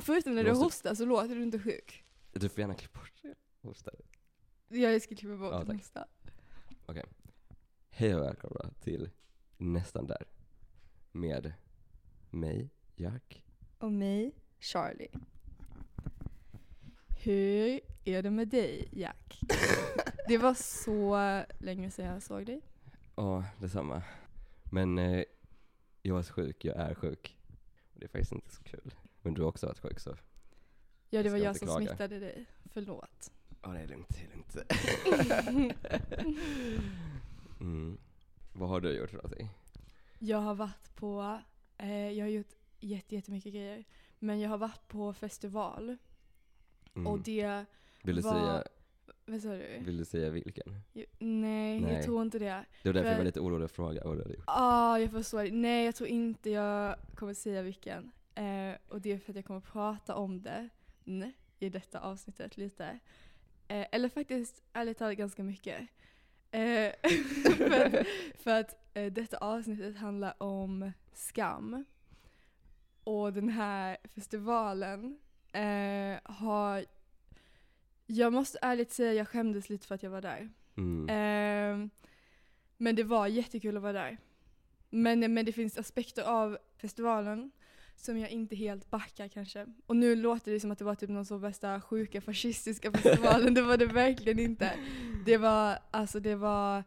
Förutom när du måste- hostar så låter du inte sjuk. du får gärna klippa bort det. Hosta. Jag ska klippa bort Ja, tack. hosta. Hej och välkomna till Nästan där. Med mig, Jack. Och mig, Charlie. Hur är det med dig, Jack? det var så länge sedan jag såg dig. Ja, detsamma. Men eh, jag är så sjuk, jag är sjuk. Och det är faktiskt inte så kul. Men du har också varit sjuk så. Ja, det Jag var jag inte som klaga. smittade dig. Förlåt. Ja, det är lugnt, det är lugnt. mm. Vad har du gjort för någonting? Jag har varit på, eh, jag har gjort jätte, jättemycket grejer. Men jag har varit på festival Mm. och det vill, du var- säga, Vad sa du? vill du säga vilken? Jo, Nej, Nej. jag tror inte det. Det var därför jag För- var lite orolig att fråga vad du hade gjort. ah, jag förstår. Nej, jag tror inte jag kommer säga vilken. Eh, och det är för att jag kommer prata om det i detta avsnittet lite. Eh, eller faktiskt, ärligt talat, ganska mycket. Eh, för att, för att eh, detta avsnittet handlar om skam. Och den här festivalen eh, har... Jag måste ärligt säga jag skämdes lite för att jag var där. Mm. Ehm, men det var jättekul att vara där. Men, men det finns aspekter av festivalen som jag inte helt backar kanske. Och nu låter det som att det var typ någon så värsta sjuka fascistiska festivalen, det var det verkligen inte. Det var, alltså det var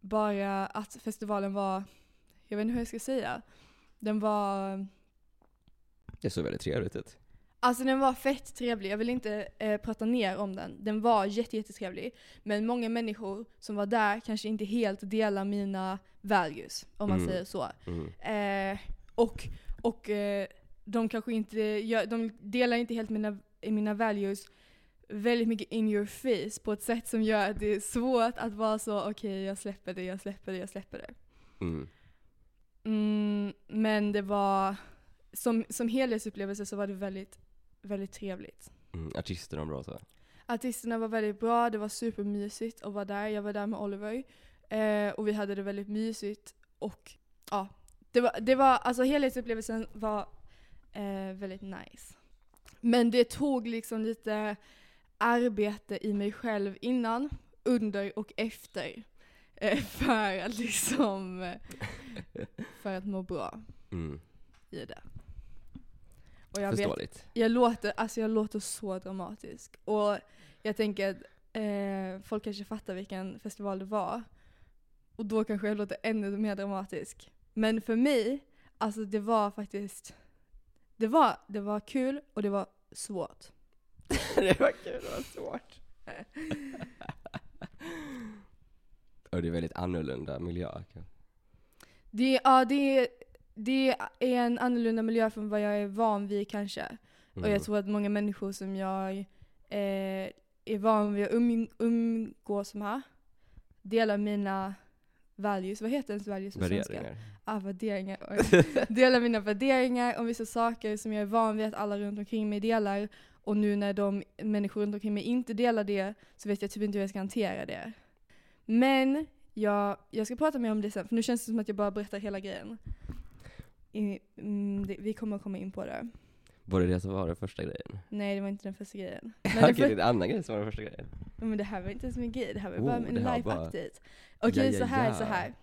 bara att festivalen var, jag vet inte hur jag ska säga, den var Det såg väldigt trevligt ut. Alltså den var fett trevlig, jag vill inte eh, prata ner om den. Den var jätte, jättetrevlig. Men många människor som var där kanske inte helt delar mina values, om man Mm. säger så. Mm. Eh, och och eh, de kanske inte, gör, de delar inte helt mina, mina values väldigt mycket in your face på ett sätt som gör att det är svårt att vara så okej jag släpper det, jag släpper det, jag släpper det. Mm. Mm, men det var, som, som helhetsupplevelse så var det väldigt, väldigt trevligt. Mm. Artisterna var bra så. Artisterna var väldigt bra, det var supermysigt att vara där. Jag var där med Oliver. Eh, och vi hade det väldigt mysigt. Och ja, det var, det var alltså helhetsupplevelsen var eh, väldigt nice. Men det tog liksom lite arbete i mig själv innan, under och efter. Eh, för att liksom, eh, för att må bra Mm. i det. Och jag vet Förståeligt. jag låter, alltså jag låter så dramatisk. Och jag tänker att eh, folk kanske fattar vilken festival det var. Och då kanske jag låter ännu mer dramatisk. Men för mig, alltså det var faktiskt, det var, det var kul och det var svårt. det var kul, det var svårt. Och det är väldigt annorlunda miljö. Det, ja, det, det är en annorlunda miljö från vad jag är van vid kanske. Mm. Och jag tror att många människor som jag eh, är van vid att um, umgås med delar mina values. Vad heter ens values på svenska? Värderingar. Ah, värderingar. delar mina värderingar om vissa saker som jag är van vid att alla runt omkring mig delar. Och nu när de människor runt omkring mig inte delar det så vet jag typ inte hur jag ska hantera det. Men jag, jag ska prata mer om det sen, för nu känns det som att jag bara berättar hela grejen. I, mm, det, vi kommer att komma in på det. Var det det som var den första grejen? Nej, det var inte den första grejen. Okej, Men, det är en annan grej som var den första grejen. Men det här var inte ens min grej, det här var Oh, bara en det live var- update. Okej, Ja, ja, så här, ja. så här.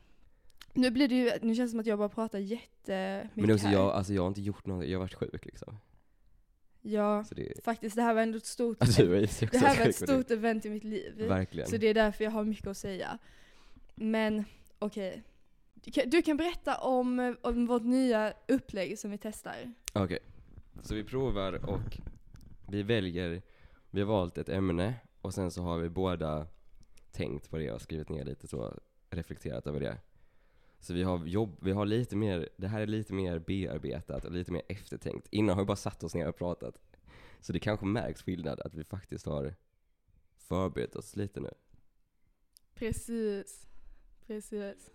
Nu blir det ju, nu känns det som att jag bara pratar jättemycket Men också här. jag, alltså jag har inte gjort något, jag har varit sjuk liksom. Ja, det, faktiskt det här var ändå ett stort, alltså, det här var ett stort event i mitt liv. det- Verkligen. Så det är därför jag har mycket att säga. Men okej. Du kan- Du kan berätta om, om vårt nya upplägg som vi testar. Okej, så vi provar och vi väljer, vi har valt ett ämne och sen så har vi båda tänkt på det och skrivit ner lite så, reflekterat över det. Så vi har jobb, vi har lite mer, det här är lite mer bearbetat och lite mer eftertänkt. Innan har vi bara satt oss ner och pratat. Så det kanske märks skillnad att vi faktiskt har förberett oss lite nu. Precis. Precis.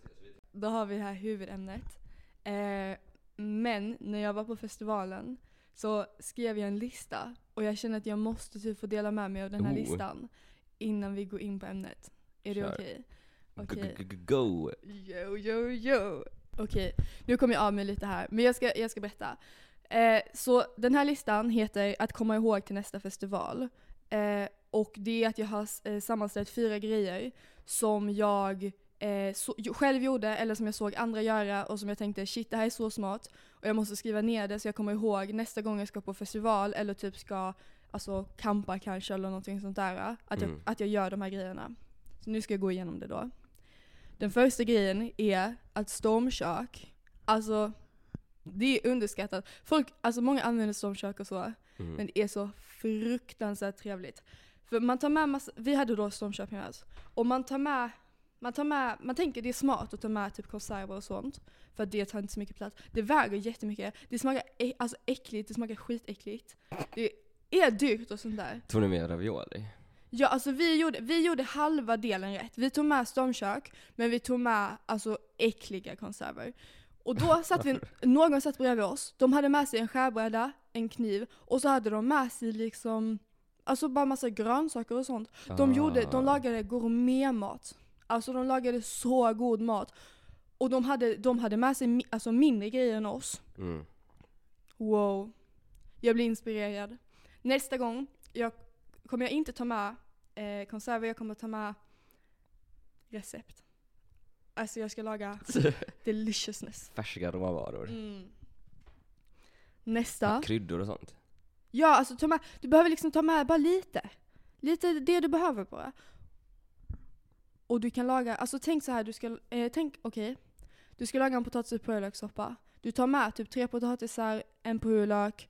Då har vi det här huvudämnet. Eh, men när jag var på festivalen så skrev jag en lista och jag känner att jag måste typ få dela med mig av den här Oh. listan innan vi går in på ämnet. Är det Kör. okej? Okej. Go! Yo, yo, yo. Okej, nu kommer jag av mig lite här, men jag ska, jag ska berätta. Eh, så den här listan heter Att komma ihåg till nästa festival. Eh, och det är att jag har eh, sammanställt fyra grejer som jag eh, så, själv gjorde, eller som jag såg andra göra och som jag tänkte shit det här är så smart. Och jag måste skriva ner det så jag kommer ihåg nästa gång jag ska på festival eller typ ska alltså campa kanske eller någonting sånt där. Att, jag, Mm. att jag gör de här grejerna. Så nu ska jag gå igenom det då. Den första grejen är att stormkök, alltså det är underskattat. Folk, alltså många använder stormkök och så, Mm. men det är så fruktansvärt trevligt. För man tar med massa, vi hade då stormkök med oss, och man tar med man, tar med, man tänker det är smart att ta med typ konserver och sånt, för att det tar inte så mycket plats. Det väger jättemycket, det smakar alltså äckligt, det smakar skitäckligt. Det är dyrt och sånt där. Tog ni med ravioli? Ja, alltså vi gjorde, vi gjorde halva delen rätt. Vi tog med stormkök, men vi tog med alltså äckliga konserver. Och då satt vi, någon satt bredvid oss, de hade med sig en skärbräda, en kniv, och så hade de med sig liksom, alltså bara massa grönsaker och sånt. De, Ah. gjorde, de lagade gourmetmat. Alltså de lagade så god mat. Och de hade, de hade med sig mi- alltså mindre grejer än oss. Mm. Wow. Jag blir inspirerad. Nästa gång jag, kommer jag inte ta med eh, konserver, jag kommer ta med recept. Alltså jag ska laga deliciousness. Färska råvaror. Mm. Nästa. Kryddor och sånt. Ja, alltså ta med, du behöver liksom ta med bara lite. Lite det du behöver bara. Och du kan laga, alltså tänk så här, du ska, eh, tänk, okej. Du ska laga en potatis och purjolökssoppa. Du tar med typ tre potatisar, en purjolök,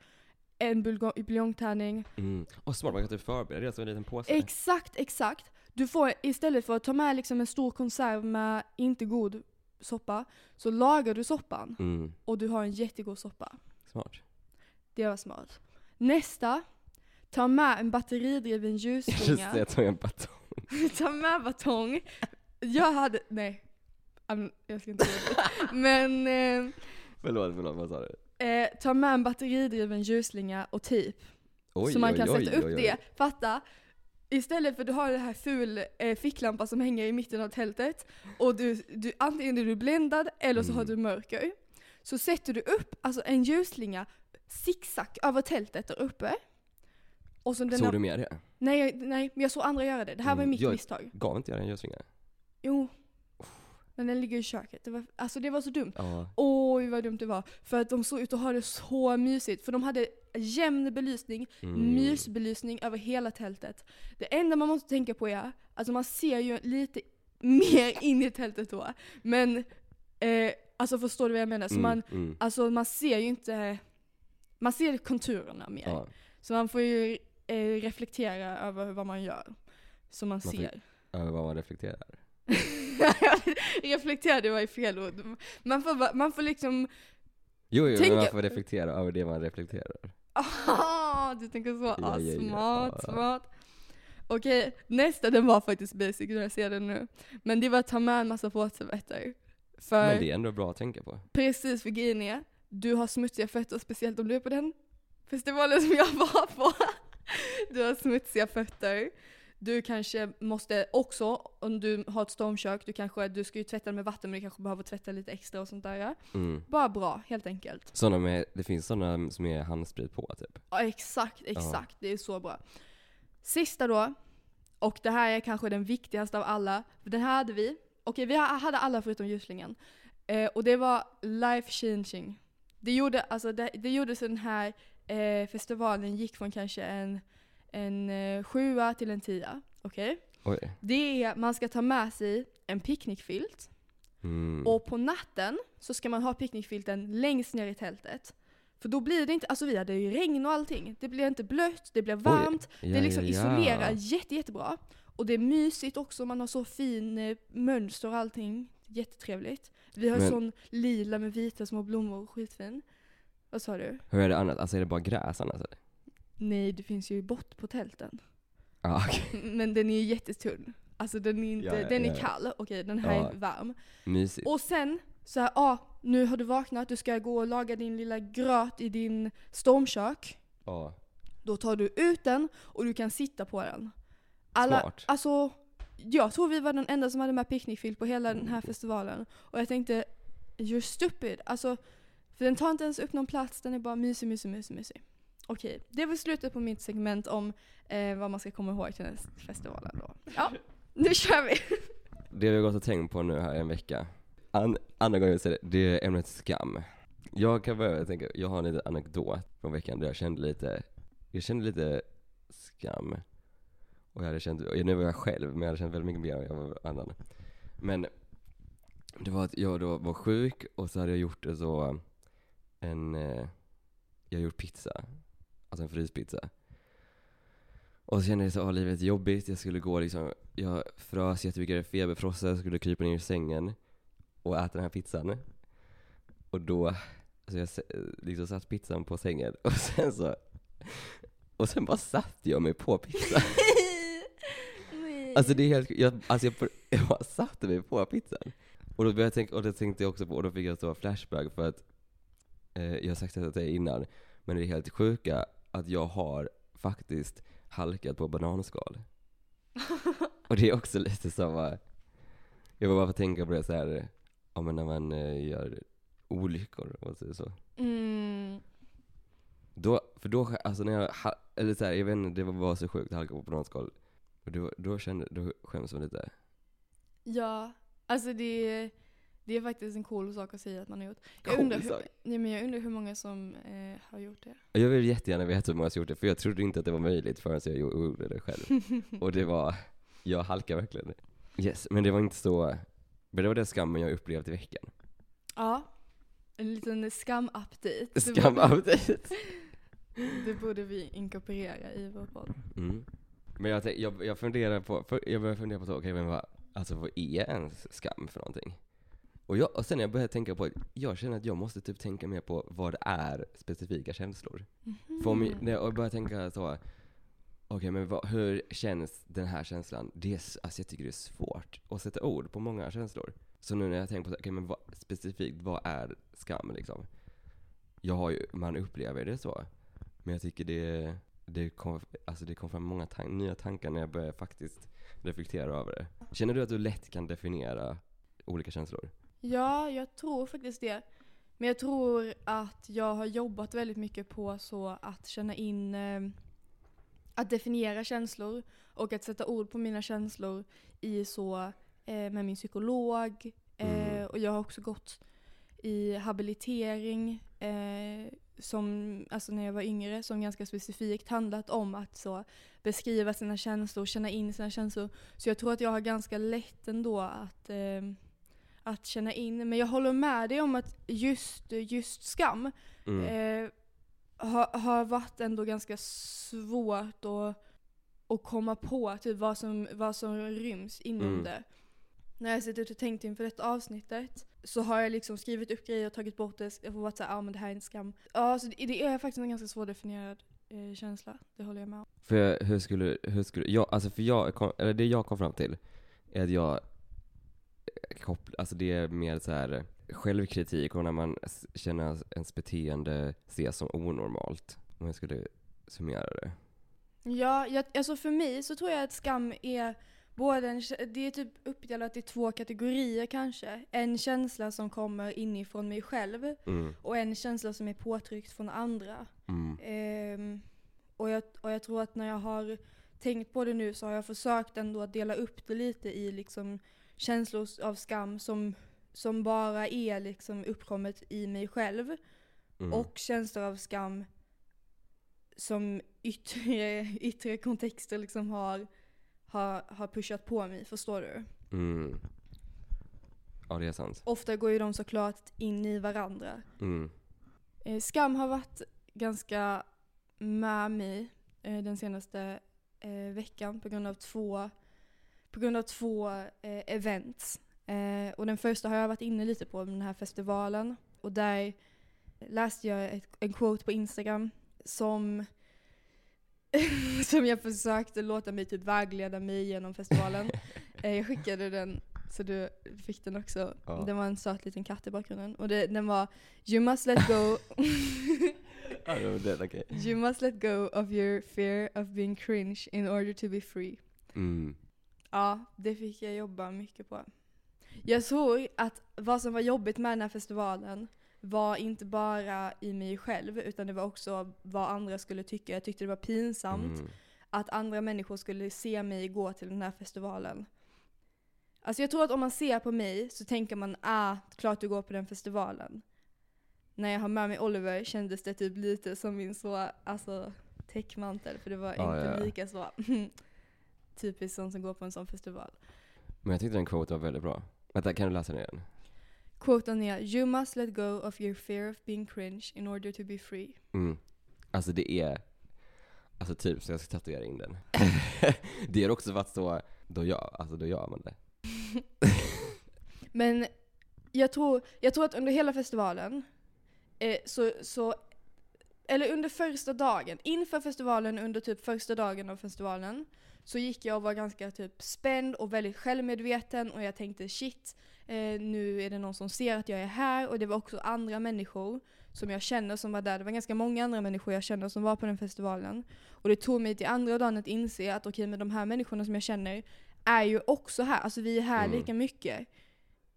en buljongtärning. Mm. Och smart, man kan typ förbereda det som en liten påse. Exakt, exakt. Du får istället för att ta med liksom en stor konserv med inte god soppa, så lagar du soppan mm. och du har en jättegod soppa. Smart. Det var smart. Nästa, ta med en batteridriven Just det, ljusslinga. jag tog en batong. ta med batong. Jag hade, nej. Jag ska inte göra det. Men eh, Förlåt, förlåt, vad sa du? eh, ta med en batteridriven ljusslinga och. Oj, så man kan oj, sätta upp oj, oj. det. Fatta? Istället för att du har den här ful eh, ficklampa som hänger i mitten av tältet och du, du, antingen är du bländad eller så Mm. har du mörker. Så sätter du upp alltså en ljusslinga zigzag över tältet där uppe. Och så Såg du med det? Nej, nej, men jag såg andra göra det. Det här var Mm, mitt jag- misstag. Gav inte jag dig en ljusringa? Jo. Men den ligger i köket. Det var, alltså det var så dumt. Ja. Oj vad dumt det var. För att de såg ut att ha det så mysigt. För de hade jämn belysning, Mm. mysbelysning över hela tältet. Det enda man måste tänka på är, alltså man ser ju lite mer in i tältet då. Men, eh, alltså förstår du vad jag menar? Så Mm, man, mm. alltså man ser ju inte, man ser konturerna mer. Ja. Så man får ju eh, reflektera över vad man gör. Så man får- ser. Över vad man reflekterar. reflektera, det var ju fel ord. Man får, man får liksom Jo, jo, Tänk- men man får reflektera över det man reflekterar. Ah, du tänker så? Ja, Ah, ja, ja. smart, Ja. smart. Okej, nästa den var faktiskt basic när jag ser den nu. Men det var att ta med en massa våtservetter. För Men det är ändå bra att tänka på. precis för grejen är, du har smutsiga fötter, speciellt om du är på den festivalen som jag var på. Du har smutsiga fötter. Du kanske måste också, om du har ett stormkök, du kanske, du ska ju tvätta med vatten men du kanske behöver tvätta lite extra och sånt där. Mm. Bara bra, helt enkelt. Såna med, det finns sådana som är handsprit på typ. Ja exakt, exakt. Det är så bra. Sista då, och det här är kanske den viktigaste av alla. Den här hade vi, okej vi ha- hade alla förutom ljuslingen. Eh, och det var life changing. Det gjorde, alltså det, det gjorde så den här eh, festivalen gick från kanske en, en eh, sjua till en tia. Okej? Oj. Det är, man ska ta med sig en picknickfilt. Mm. Och på natten så ska man ha picknickfilten längst ner i tältet. För då blir det inte, alltså vi hade ju regn och allting. Det blir inte blött, det blir varmt, Ja, det liksom ja, ja. isolerar jätte, jättebra. Och det är mysigt också, man har så fin eh, mönster och allting. Jättetrevligt. Vi har Men- sån lila med vita små blommor, skitfin. Vad sa du? Hur är det annat? Alltså är det bara gräs annars eller? Nej, det finns ju bott på tälten. Ja, okej. Men den är ju jättetunn. Alltså den är inte, Ja, ja, den är ja, kall, okej den här är varm. Mysigt. Och sen så här, ah, nu har du vaknat, du ska gå och laga din lilla gröt i din stormkök. Ja. Då tar du ut den och du kan sitta på den. Alla, Smart. alltså, jag tror vi var den enda som hade med picknickfilt på hela den här festivalen. Och jag tänkte, you're stupid. Alltså, så den tar inte ens upp någon plats, den är bara mysig, mysig, mysig, mysig. Okej, det var slutet på mitt segment om eh, vad man ska komma ihåg till den här festivalen då. Ja, nu kör vi! Det vi har gått och tänkt på nu här i en vecka. An, andra gången jag säger det, det är ämnet skam. Jag kan börja med att tänka, jag har en liten anekdot från veckan där jag kände lite, jag kände lite skam. Och jag hade känt, och nu var jag själv, men jag hade känt väldigt mycket mer än jag var annan. Men det var att jag då var sjuk och så hade jag gjort det så, en, eh, jag har gjort pizza. Alltså en fryspizza. Och så kände jag så, ah, livet är jobbigt, jag skulle gå liksom, jag frös jättemycket, feberfrossa, jag skulle krypa ner i sängen och äta den här pizzan. Och då, alltså jag liksom satt pizzan på sängen och sen så, och sen bara satte jag mig på pizzan. Alltså det är helt jag, alltså jag, jag bara satte mig på pizzan. Och då började jag tänka, och det tänkte jag också på, och då fick jag så flashback för att jag har sagt det innan, men det är helt sjuka att jag har faktiskt halkat på bananskal. Och det är också lite eh, jag var bara för tänka på det så här, ja men när man eh, gör olyckor, och så, så. Mm. Då, för då, alltså när jag, eller så här, jag vet inte, det var bara så sjukt att halka på bananskal. Och då, då kände, då skäms man lite. Ja, alltså det är, det är faktiskt en cool sak att säga att man har gjort. Jag, Cool undrar, hur, sak. nej, men jag undrar hur många som eh, har gjort det. Jag vill jättegärna veta hur många som gjort det, för jag trodde inte att det var möjligt förrän jag gjorde det själv. Och det var, jag halkar verkligen. Yes, men det var inte så, men det var den skammen jag upplevt i veckan. Ja, en liten skam-update. Det Skam borde- update. Det borde vi inkorporera i vår podd. Mm. Men jag, jag, jag funderar på, jag började fundera på okej men vad, alltså vad är ens skam för någonting? Och, jag, och sen när jag började tänka på, jag känner att jag måste typ tänka mer på vad det är specifika känslor. För om jag, när jag börjar tänka så, okej men vad, hur känns den här känslan? Det är, alltså jag tycker det är svårt att sätta ord på många känslor. Så nu när jag tänker på, okej okej men vad, specifikt, vad är skam liksom? Jag har ju, man upplever det så. Men jag tycker det, det kom, alltså det kom fram många tan- nya tankar när jag började faktiskt reflektera över det. Känner du att du lätt kan definiera olika känslor? Ja, jag tror faktiskt det. Men jag tror att jag har jobbat väldigt mycket på så att känna in, eh, att definiera känslor och att sätta ord på mina känslor i så, eh, med min psykolog. Eh, Mm. Och jag har också gått i habilitering eh, som, alltså när jag var yngre, som ganska specifikt handlat om att så beskriva sina känslor, känna in sina känslor. Så jag tror att jag har ganska lätt ändå att eh, att känna in. Men jag håller med dig om att just, just skam Mm. eh, har, har varit ändå ganska svårt att, att komma på typ vad, som, vad som ryms inom Mm. det. När jag suttit och tänkt inför detta avsnittet så har jag liksom skrivit upp grejer och tagit bort det och varit såhär, ja ah, men det här är en skam. Ja, så det, det är faktiskt en ganska svårdefinierad eh, känsla, det håller jag med om. För hur skulle, hur skulle, jag, alltså för jag, kom, eller det jag kom fram till, är att jag kopplar, alltså det är mer så här självkritik och när man känner ens beteende ses som onormalt, om jag skulle summera det. Ja, jag, alltså för mig så tror jag att skam är både en, det är typ uppdelat i två kategorier kanske. En känsla som kommer inifrån mig själv Mm, och en känsla som är påtryckt från andra. mm, Ehm, och, jag, och jag tror att när jag har tänkt på det nu så har jag försökt ändå att dela upp det lite i liksom känslor av skam som, som bara är liksom uppkommet i mig själv mm. och känslor av skam som yttre, yttre kontexter liksom har, har, har pushat på mig, förstår du? Mm. Ja, det är sant. Ofta går ju de såklart in i varandra. Mm, Eh, skam har varit ganska med mig eh, den senaste eh, veckan på grund av två, på grund av två eh, events. Eh, och den första har jag varit inne lite på, den här festivalen. Och där läste jag ett, en quote på Instagram som, som jag försökte låta mig typ vägleda mig genom festivalen. eh, jag skickade den så du fick den också. Ja. Det var en söt liten katt i bakgrunden. Och det, den var You must let go ja. You must let go of your fear of being cringe in order to be free. Mm. Ja, det fick jag jobba mycket på. Jag tror att vad som var jobbigt med den här festivalen var inte bara i mig själv, utan det var också vad andra skulle tycka. Jag tyckte det var pinsamt Mm. att andra människor skulle se mig gå till den här festivalen. Alltså jag tror att om man ser på mig så tänker man ah, klart du går på den festivalen. När jag har med mig Oliver kändes det typ lite som min så, alltså täckmantel, för det var Ja, inte ja. lika så typiskt sån som går på en sån festival. Men jag tyckte den quote var väldigt bra. Vänta, kan du läsa den igen? Quoten är “You must let go of your fear of being cringe in order to be free”. Mm. Alltså det är, alltså typ så jag ska tatuera in den. det har också varit så, då gör, alltså då gör man det. Men jag tror, jag tror att under hela festivalen, eh, så, så, eller under första dagen, inför festivalen, under typ första dagen av festivalen, så gick jag och var ganska typ spänd och väldigt självmedveten och jag tänkte shit, eh, nu är det någon som ser att jag är här och det var också andra människor som jag känner som var där. Det var ganska många andra människor jag känner som var på den festivalen. Och det tog mig till andra dagen att inse att okej, men de här människorna som jag känner är ju också här. Alltså vi är här Mm. lika mycket.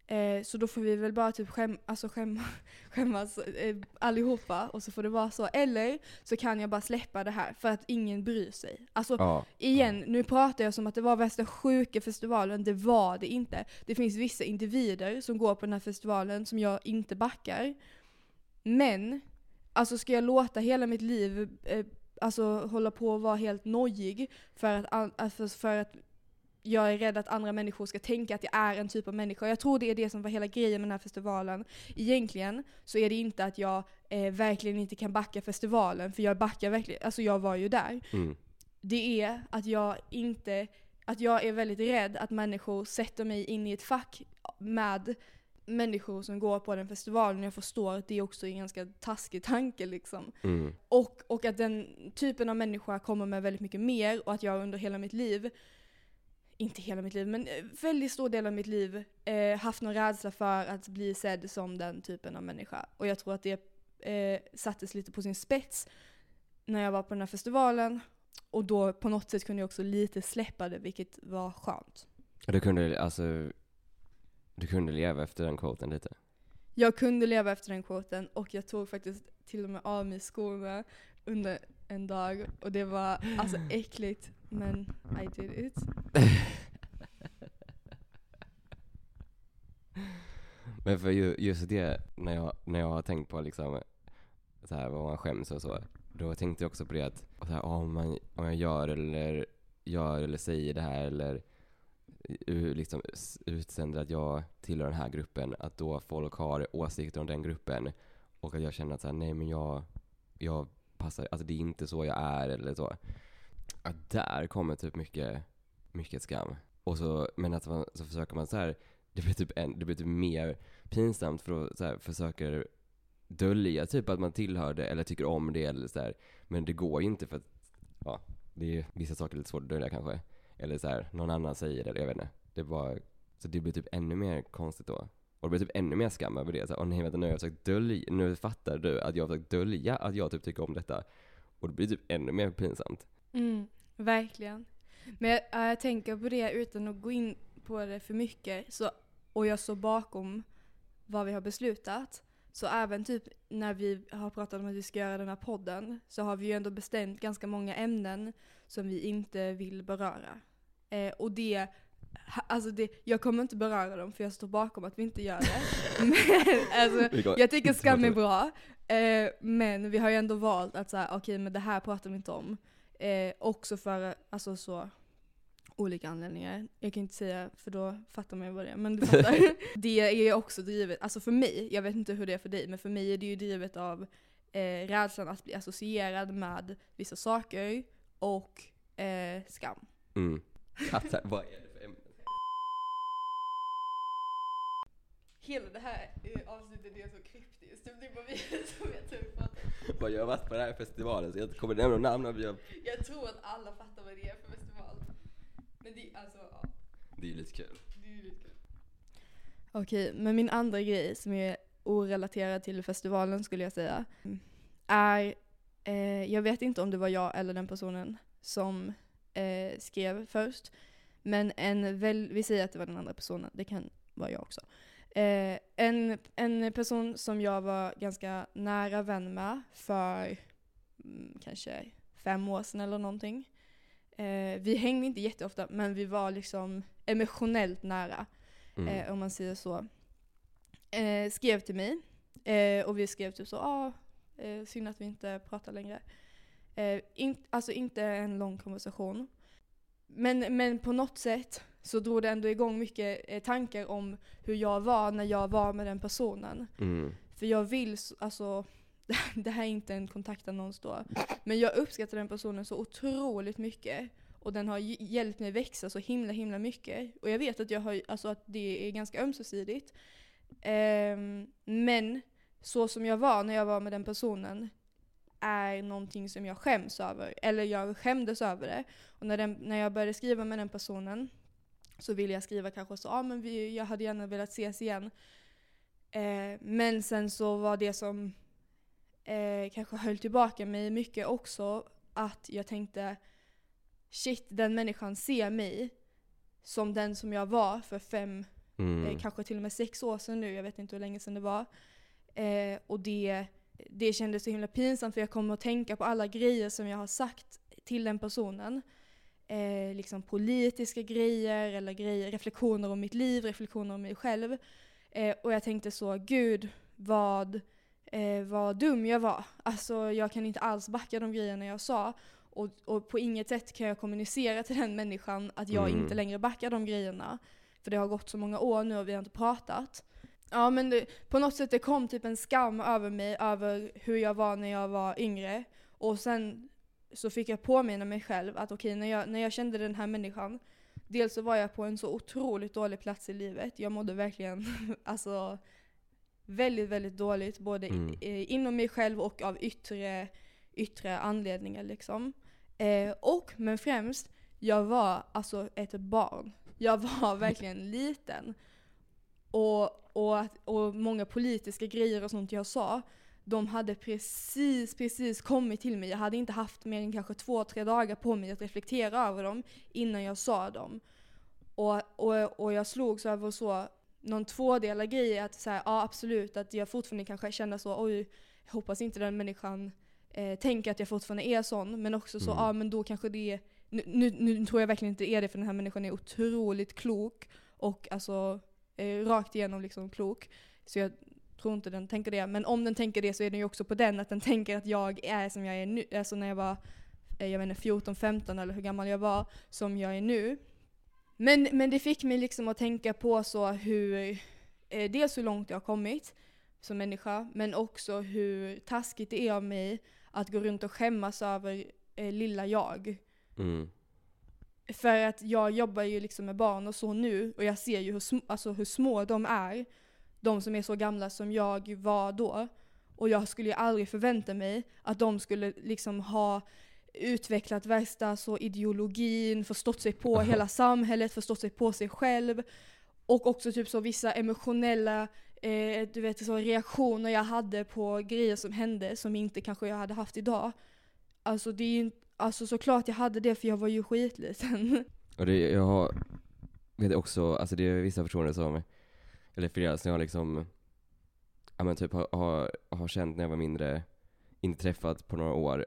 Eh, så då får vi väl bara typ skäm, alltså skämma, skämmas eh, allihopa och så får det vara så. Eller så kan jag bara släppa det här för att ingen bryr sig. Alltså Ja. igen, nu pratar jag som att det var värsta sjuka festivalen, det var det inte. Det finns vissa individer som går på den här festivalen som jag inte backar. Men, alltså ska jag låta hela mitt liv eh, alltså hålla på och vara helt nojig för att, alltså för att jag är rädd att andra människor ska tänka att jag är en typ av människa. Jag tror det är det som var hela grejen med den här festivalen. Egentligen så är det inte att jag eh, verkligen inte kan backa festivalen, för jag backar verkligen, alltså jag var ju där Mm. det är att jag inte, att jag är väldigt rädd att människor sätter mig in i ett fack med människor som går på den festivalen. Jag förstår att det också är en ganska taskig tanke liksom. Mm. Och, och att den typen av människa kommer med väldigt mycket mer och att jag under hela mitt liv, inte hela mitt liv, men eh, väldigt stor del av mitt liv eh, haft någon rädsla för att bli sedd som den typen av människa. Och jag tror att det eh, sattes lite på sin spets när jag var på den här festivalen. Och då på något sätt kunde jag också lite släppa det, vilket var skönt. Du kunde, alltså, du kunde leva efter den quoten lite? Jag kunde leva efter den quoten och jag tog faktiskt till och med av mig skorna under en dag och det var alltså äckligt men I did it. Men för ju, just det, när jag, när jag har tänkt på liksom, så här, vad man skäms och så, då tänkte jag också på det att så här, om, man, om jag gör eller, gör eller säger det här eller liksom utsänder att jag tillhör den här gruppen, att då folk har åsikter om den gruppen och att jag känner att så här, nej men jag, jag passar, alltså det är inte så jag är eller så. Att där kommer typ mycket, mycket skam. Och så, men att man, så försöker man så här, det blir typ, en, det blir typ mer pinsamt för att så här, försöker dölja typ att man tillhör det eller tycker om det eller så här. Men det går ju inte för att, ja, det är vissa saker lite svårt att dölja kanske. Eller så här, någon annan säger det, eller jag vet inte. Det bara, så det blir typ ännu mer konstigt då. Och det blir typ ännu mer skam över det. Så här, åh nej vänta, nu har jag försökt dölja, nu fattar du att jag har försökt dölja att jag typ tycker om detta. Och det blir typ ännu mer pinsamt. Mm, verkligen. Men jag, jag tänker på det utan att gå in på det för mycket så, och jag står bakom vad vi har beslutat. Så även typ när vi har pratat om att vi ska göra den här podden så har vi ju ändå bestämt ganska många ämnen som vi inte vill beröra. Eh, och det, alltså det, jag kommer inte beröra dem för jag står bakom att vi inte gör det. Men alltså, jag tycker skam är bra. Eh, men vi har ju ändå valt att säga, okej men det här pratar vi inte om. Eh, också för alltså så olika anledningar. Jag kan inte säga för då fattar man ju vad det är. Men du fattar. det är också drivet, alltså för mig, jag vet inte hur det är för dig, men för mig är det ju drivet av eh, rädslan att bli associerad med vissa saker och eh, skam. Mm. Här, vad är det för ämne? Hela det här eh, avsnittet är så kryptiskt. Typ det är bara vi som vet hur vi pratar. Jag har varit på den här festivalen så jag inte kommer nämna namn av jag... Jag tror att alla fattar vad det är för festival. Men det, alltså, ja. Det är ju lite kul. Det är ju lite kul. Okej, men min andra grej som är orelaterad till festivalen skulle jag säga, är, eh, jag vet inte om det var jag eller den personen som eh, skrev först. Men en väl, vi säger att det var den andra personen, det kan vara jag också. Eh, en, en person som jag var ganska nära vän med för mm, kanske fem år sedan eller någonting. Eh, vi hängde inte jätteofta men vi var liksom emotionellt nära, Mm. eh, om man säger så. Eh, skrev till mig eh, och vi skrev typ så, ah, synd att vi inte pratar längre. Eh, in, alltså inte en lång konversation. Men, men på något sätt så drog det ändå igång mycket eh, tankar om hur jag var när jag var med den personen. Mm. För jag vill, alltså, det här är inte en kontaktannons då, men jag uppskattar den personen så otroligt mycket. Och den har hj- hjälpt mig växa så himla himla mycket. Och jag vet att, jag har, alltså att det är ganska ömsesidigt. Ehm, men så som jag var när jag var med den personen är någonting som jag skäms över. Eller jag skämdes över det. Och när, den, när jag började skriva med den personen så ville jag skriva kanske så, ja ah, men vi, jag hade gärna velat ses igen. Eh, men sen så var det som eh, kanske höll tillbaka mig mycket också att jag tänkte shit, den människan ser mig som den som jag var för fem, Mm. eh, kanske till och med sex år sedan nu, jag vet inte hur länge sedan det var. Eh, och det, det kändes så himla pinsamt för jag kommer att tänka på alla grejer som jag har sagt till den personen. Eh, liksom politiska grejer eller grejer, reflektioner om mitt liv, reflektioner om mig själv. Eh, och jag tänkte så, gud vad, eh, vad dum jag var. Alltså jag kan inte alls backa de grejerna jag sa. Och, och på inget sätt kan jag kommunicera till den människan att jag Mm. inte längre backar de grejerna. För det har gått så många år nu och vi har inte pratat. Ja men det, på något sätt det kom typ en skam över mig över hur jag var när jag var yngre. Och sen så fick jag påminna mig själv att okej när, jag, när jag kände den här människan Dels så var jag på en så otroligt dålig plats i livet. Jag mådde verkligen alltså väldigt, väldigt dåligt både Mm. i, eh, inom mig själv och av yttre, yttre anledningar liksom. Eh, och, men främst, jag var alltså ett barn. Jag var verkligen liten. Och, och, att- och många politiska grejer och sånt jag sa, de hade precis, precis kommit till mig. Jag hade inte haft mer än kanske två, tre dagar på mig att reflektera över dem innan jag sa dem. Och, och, och jag slogs över så, någon tvådelad grej att säga, ja absolut, att jag fortfarande kanske känner så, oj, jag hoppas inte den människan eh, tänker att jag fortfarande är sån, men också så, Mm. ja men då kanske det är, nu, nu, nu tror jag verkligen inte det är det för den här människan är otroligt klok och alltså eh, rakt igenom liksom klok. Så jag tror inte den tänker det. Men om den tänker det så är den ju också på den att den tänker att jag är som jag är nu, alltså när jag var eh, jag vet inte, 14, 15 eller hur gammal jag var, som jag är nu. Men, men det fick mig liksom att tänka på så hur, eh, dels hur långt jag har kommit som människa, men också hur taskigt det är av mig att gå runt och skämmas över eh, lilla jag. Mm. För att jag jobbar ju liksom med barn och så nu, och jag ser ju hur, sm- alltså hur små de är. De som är så gamla som jag var då. Och jag skulle ju aldrig förvänta mig att de skulle liksom ha utvecklat värsta så ideologin, förstått sig på hela samhället, förstått sig på sig själv. Och också typ så vissa emotionella eh, du vet, så reaktioner jag hade på grejer som hände som inte kanske jag hade haft idag. Alltså det är ju Alltså såklart jag hade det för jag var ju skitliten. Och det, jag har, vet också, alltså det är vissa personer som, eller flera som jag liksom, ja men typ har, har, har känt när jag var mindre, inte träffat på några år.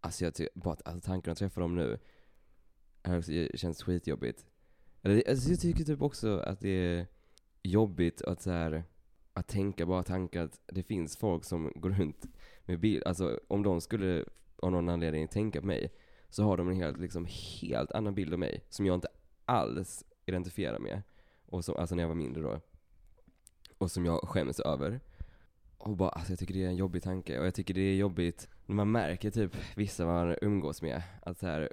Alltså jag tycker bara att alltså tanken att träffa dem nu, är också, det känns skitjobbigt. Eller alltså jag tycker typ också att det är jobbigt att så här, att tänka bara tankar att det finns folk som går runt med bild, alltså om de skulle av någon anledning tänka på mig, så har de en helt, liksom, helt annan bild av mig som jag inte alls identifierar med. Och som, alltså när jag var mindre då. Och som jag skäms över. Och bara, alltså jag tycker det är en jobbig tanke. Och jag tycker det är jobbigt när man märker typ vissa man umgås med. Att så här,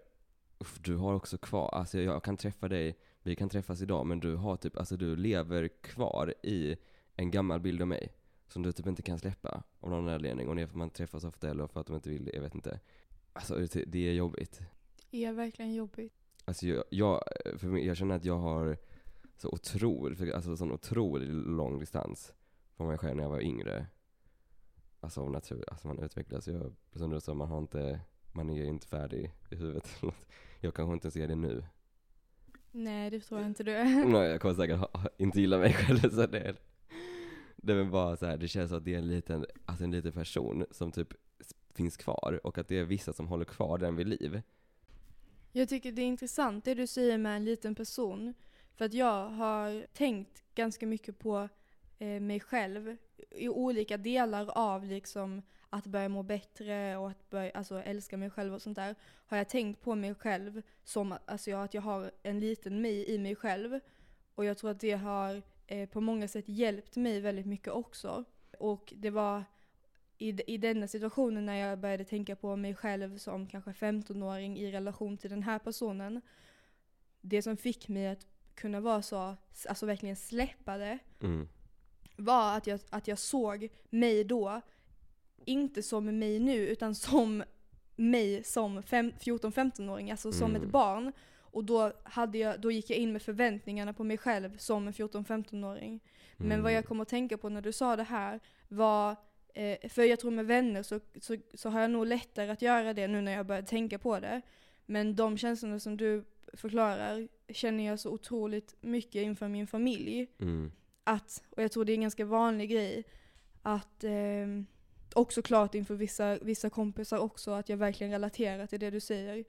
"Uff, du har också kvar, alltså jag kan träffa dig, vi kan träffas idag, men du har typ, alltså du lever kvar i en gammal bild av mig. Som du typ inte kan släppa av någon anledning. Och det är för att man träffas ofta eller för att de inte vill det, jag vet inte. Alltså det, är jobbigt. Det är verkligen jobbigt. Alltså jag, jag, för mig, jag känner att jag har så otroligt, alltså sån otroligt lång distans från mig själv när jag var yngre. Alltså av natur, alltså man utvecklas ju som du sa, man har inte man är inte färdig i huvudet. Jag kanske inte ser det nu. Nej, det tror jag inte du. Nej, jag kommer säkert ha, inte gilla mig själv så det är, det är bara så här, det känns som att det är en liten, alltså en liten person som typ finns kvar och att det är vissa som håller kvar den vid liv. Jag tycker det är intressant det du säger med en liten person. För att jag har tänkt ganska mycket på eh, mig själv i olika delar av liksom att börja må bättre och att börja alltså, älska mig själv och sånt där. Har jag tänkt på mig själv som alltså, att jag har en liten mig i mig själv. Och jag tror att det har eh, på många sätt hjälpt mig väldigt mycket också. Och det var i, i denna situationen när jag började tänka på mig själv som kanske 15-åring i relation till den här personen. Det som fick mig att kunna vara så, alltså verkligen släppa det, Mm. var att jag, att jag såg mig då, inte som mig nu, utan som mig som fem- 14-15-åring, alltså som Mm. ett barn. Och då, hade jag, då gick jag in med förväntningarna på mig själv som en 14-15-åring. Men Mm. vad jag kom att tänka på när du sa det här var, eh, för jag tror med vänner så, så, så har jag nog lättare att göra det nu när jag börjar tänka på det. Men de känslorna som du förklarar känner jag så otroligt mycket inför min familj. Mm. Att, och jag tror det är en ganska vanlig grej, att eh, också klart inför vissa, vissa kompisar också, att jag verkligen relaterar till det du säger.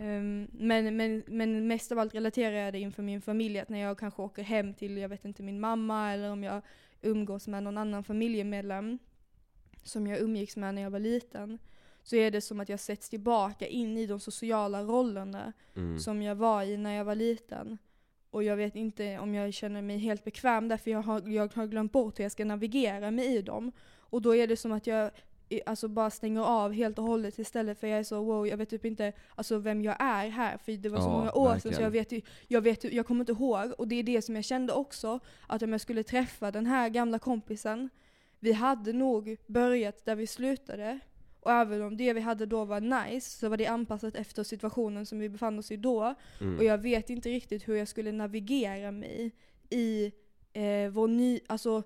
Ehm, men, men, men mest av allt relaterar jag det inför min familj, att när jag kanske åker hem till, jag vet inte, min mamma eller om jag umgås med någon annan familjemedlem som jag umgicks med när jag var liten, så är det som att jag sätts tillbaka in i de sociala rollerna Mm. som jag var i när jag var liten. Och jag vet inte om jag känner mig helt bekväm där, för jag har, jag har glömt bort hur jag ska navigera mig i dem. Och då är det som att jag alltså bara stänger av helt och hållet istället för jag är så wow, jag vet typ inte alltså vem jag är här. För det var så Ja, många år sedan så verkligen. jag vet, jag vet jag kommer inte ihåg. Och det är det som jag kände också, att om jag skulle träffa den här gamla kompisen, vi hade nog börjat där vi slutade. Och även om det vi hade då var nice, så var det anpassat efter situationen som vi befann oss i då. Mm. Och jag vet inte riktigt hur jag skulle navigera mig i eh, vår, ny, alltså,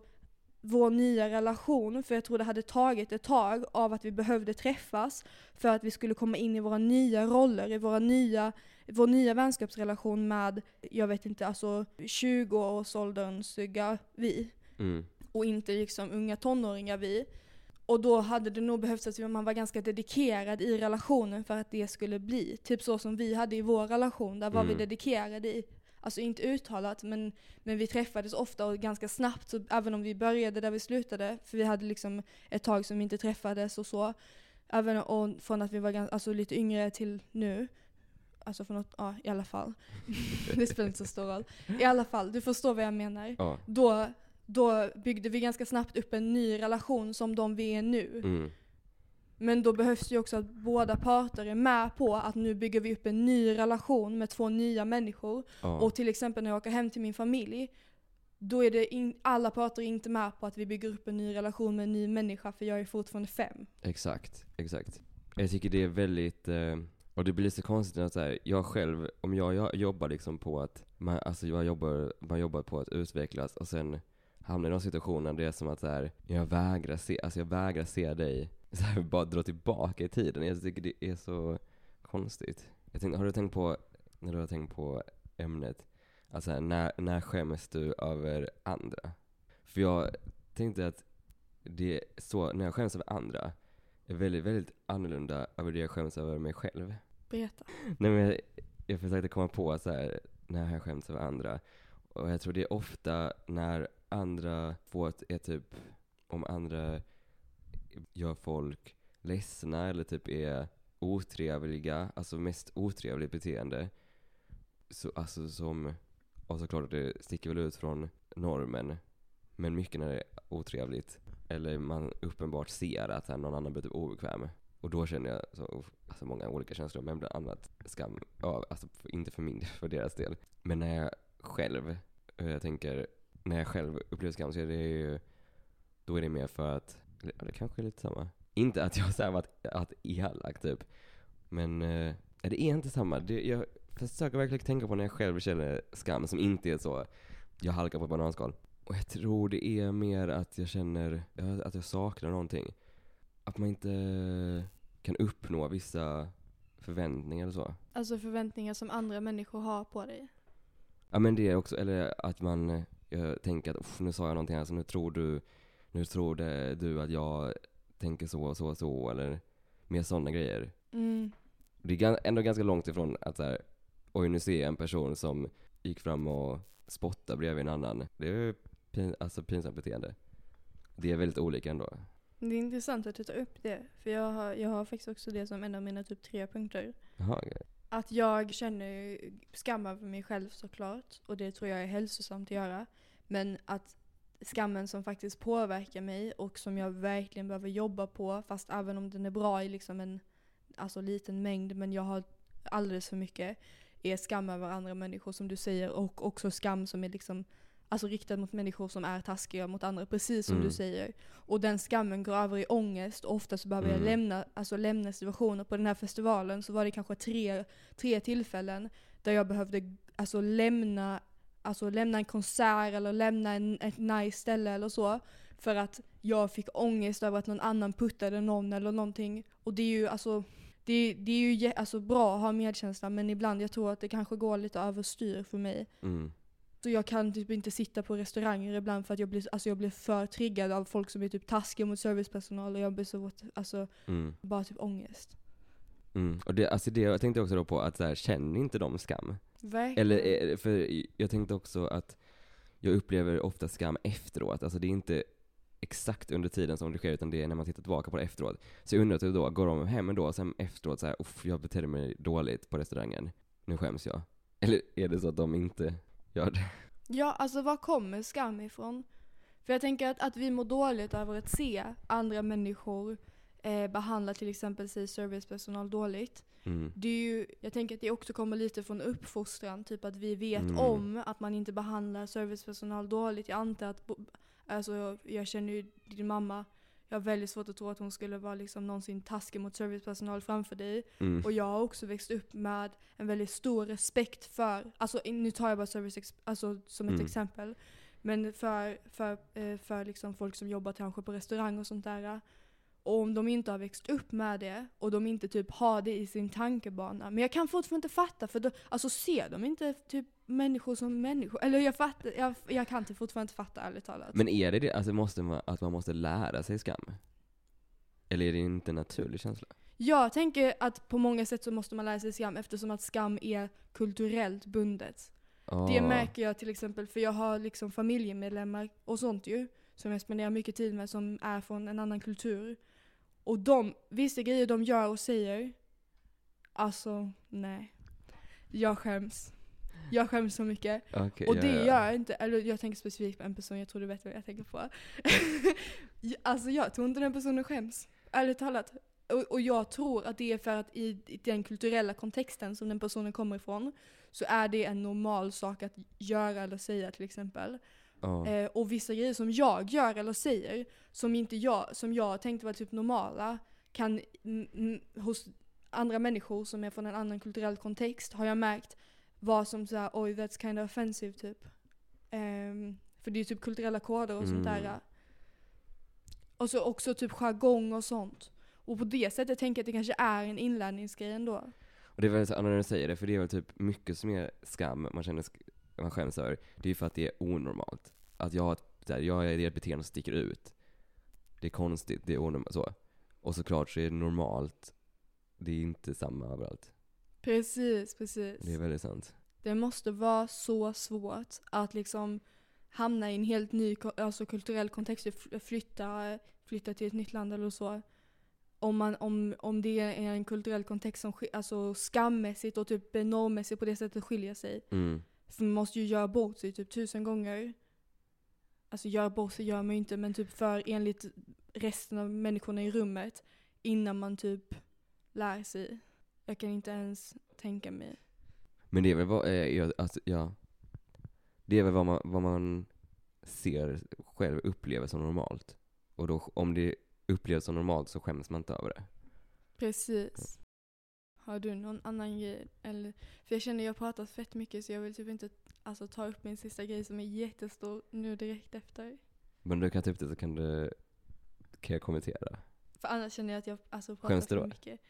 vår nya relation. För jag tror det hade tagit ett tag av att vi behövde träffas för att vi skulle komma in i våra nya roller, i våra nya, vår nya vänskapsrelation med, jag vet inte, alltså 20-årsålderns vi Mm. och inte liksom unga tonåringar vi. Och då hade det nog behövts att man var ganska dedikerad i relationen för att det skulle bli. Typ så som vi hade i vår relation, där var vi Mm. dedikerade i. Alltså inte uttalat, men, men vi träffades ofta och ganska snabbt. Så även om vi började där vi slutade, för vi hade liksom ett tag som vi inte träffades och så. Även och från att vi var ganska, alltså lite yngre till nu. Alltså från att, ja i alla fall. det spelar inte så stor roll. I alla fall, du förstår vad jag menar Ja. då, då byggde vi ganska snabbt upp en ny relation som de vi är nu. Mm. Men då behövs ju också att båda parter är med på att nu bygger vi upp en ny relation med två nya människor. Ja. Och till exempel när jag åker hem till min familj, då är det in, alla parter inte med på att vi bygger upp en ny relation med en ny människa för jag är fortfarande fem. Exakt, exakt. Jag tycker det är väldigt, eh, och det blir så konstigt att så här, jag själv, om jag, jag jobbar liksom på att, man, alltså jag jobbar, man jobbar på att utvecklas och sen hamnar i de situationer där det är som att så här, jag vägrar se, alltså jag vägrar se dig så här, bara dra tillbaka i tiden. Jag tycker det är så konstigt. Jag tänkte, har du tänkt på, när du har tänkt på ämnet, alltså här, när, när skäms du över andra? För jag tänkte att det är så, när jag skäms över andra, är väldigt, väldigt annorlunda över det jag skäms över mig själv. Berätta. Nej men jag, jag försökte komma på så här när jag skäms över andra. Och jag tror det är ofta när andra två är typ, om andra gör folk ledsna eller typ är otrevliga, alltså mest otrevligt beteende. Så, alltså som, och såklart det sticker väl ut från normen, men mycket när det är otrevligt. Eller man uppenbart ser att här, någon annan blir typ obekväm. Och då känner jag så, alltså många olika känslor, men bland annat skam. Ja, alltså inte för min del, för deras del. Men när jag själv, eh, jag tänker, när jag själv upplever skam så är det ju, då är det mer för att, eller, ja, det kanske är lite samma. Inte att jag har varit att elak typ, men eh, det är inte samma. Det, jag försöker verkligen tänka på när jag själv känner skam som inte är så, jag halkar på ett bananskal. Och jag tror det är mer att jag känner att jag saknar någonting. Att man inte... kan uppnå vissa förväntningar och så. Alltså förväntningar som andra människor har på dig. Ja men det är också, eller att man eh, jag tänker att "Uff, nu sa jag någonting här så nu tror du, nu tror det, du att jag tänker så och så och så eller mer sådana grejer. Mm. Det är ändå ganska långt ifrån att så här, oj nu ser jag en person som gick fram och spottade bredvid en annan. Det är ju pin, alltså pinsamt beteende. Det är väldigt olika ändå. Det är intressant att du tar upp det. För jag har, jag har faktiskt också det som en av mina typ tre punkter. Jaha, okej. Att jag känner skam över mig själv såklart. Och det tror jag är hälsosamt att göra. Men att skammen som faktiskt påverkar mig och som jag verkligen behöver jobba på. Fast även om den är bra i liksom en alltså, liten mängd. Men jag har alldeles för mycket. Är skam över andra människor som du säger. Och också skam som är liksom Alltså riktad mot människor som är taskiga mot andra, precis som Mm. du säger. Och den skammen går över i ångest och ofta så behöver jag Mm. lämna, alltså lämna situationer. På den här festivalen så var det kanske tre, tre tillfällen där jag behövde alltså lämna, alltså lämna en konsert eller lämna en, ett nice ställe eller så. För att jag fick ångest över att någon annan puttade någon eller någonting. Och det är ju alltså det, det är ju alltså bra att ha medkänsla men ibland jag tror att det kanske går lite överstyr för mig. Mm. Så jag kan typ inte sitta på restauranger ibland för att jag blir, alltså jag blir för triggad av folk som är typ taskiga mot servicepersonal och jag blir så, alltså Mm. bara typ ångest. Mm. Och det, alltså det, jag tänkte också då på att så här, känner inte de skam? Verkligen. Eller, är- för jag tänkte också att jag upplever ofta skam efteråt. Alltså det är inte exakt under tiden som det sker, utan det är när man tittar tillbaka på det efteråt. Så jag undrar typ då, går de hem då, sen efteråt så här, uff, jag betedde mig dåligt på restaurangen. Nu skäms jag. Eller är det så att de inte gör det? Ja, alltså var kommer skam ifrån? För jag tänker att, att vi mår dåligt över att se andra människor eh, behandla till exempel sig servicepersonal dåligt. Mm. Det är ju, jag tänker att det också kommer lite från uppfostran, typ att vi vet Mm. om att man inte behandlar servicepersonal dåligt. Jag antar att, alltså jag, jag känner ju din mamma, jag har väldigt svårt att tro att hon skulle vara liksom någonsin taskig mot servicepersonal framför dig. Mm. Och jag har också växt upp med en väldigt stor respekt för, alltså nu tar jag bara service alltså, som ett Mm. exempel. Men för, för, eh, för liksom folk som jobbar kanske på restaurang och sånt där. Och om de inte har växt upp med det och de inte typ har det i sin tankebana. Men jag kan fortfarande inte fatta för då, alltså ser de inte typ människor som människor? Eller jag fattar, jag, jag kan inte fortfarande inte fatta ärligt talat. Men är det det, alltså måste man, att man måste lära sig skam? Eller är det inte en naturlig känsla? Jag tänker att på många sätt så måste man lära sig skam eftersom att skam är kulturellt bundet. Det Ah. märker jag till exempel för jag har liksom familjemedlemmar och sånt ju. Som jag spenderar mycket tid med som är från en annan kultur. Och de, vissa grejer de gör och säger. Alltså, nej. Jag skäms. Jag skäms så mycket. Okej, Och ja, det ja. gör jag inte, eller jag tänker specifikt på en person, jag tror du vet vad jag tänker på. alltså jag tror inte den personen skäms. Ärligt talat. Och, och jag tror att det är för att i, i den kulturella kontexten som den personen kommer ifrån så är det en normal sak att göra eller säga till exempel. Ja. Eh, och vissa grejer som jag gör eller säger, som inte jag, som jag tänkte var typ normala, kan hos andra människor som är från en annan kulturell kontext har jag märkt vara som såhär oj that's kind of offensive typ. Ehm, för det är typ kulturella koder och sånt Mm. där. Och så också typ jargong och sånt. Och på det sättet tänker jag att det kanske är en inlärningsgrej ändå. Och det är väl så, när du säger det, för det är väl typ mycket som är skam man känner, man skäms över. Det är ju för att det är onormalt. Att jag har ett, så här, jag är det ett beteende som sticker ut. Det är konstigt, det är onormalt så. Och såklart så är det normalt, det är inte samma överallt. Precis, precis. Det är väldigt sant. Det måste vara så svårt att liksom hamna i en helt ny alltså kulturell kontext, fl- flytta, flytta till ett nytt land eller så. Om, man, om, om det är en kulturell kontext som alltså skammässigt och typ normmässigt på det sättet skiljer sig. Mm. För man måste ju göra bort sig typ tusen gånger. Alltså göra bort sig gör man ju inte men typ för enligt resten av människorna i rummet innan man typ lär sig. Jag kan inte ens tänka mig. Men det är väl vad, eh, alltså, ja. Det är väl vad man, vad man ser själv upplever som normalt. Och då, om det upplevs som normalt så skäms man inte över det. Precis. Har du någon annan grej? Eller, för jag känner jag pratat fett mycket så jag vill typ inte alltså, ta upp min sista grej som är jättestor nu direkt efter. Men du kan ta upp det så kan du, kan jag kommentera. För annars känner jag att jag alltså, pratar Skäms du för då? mycket.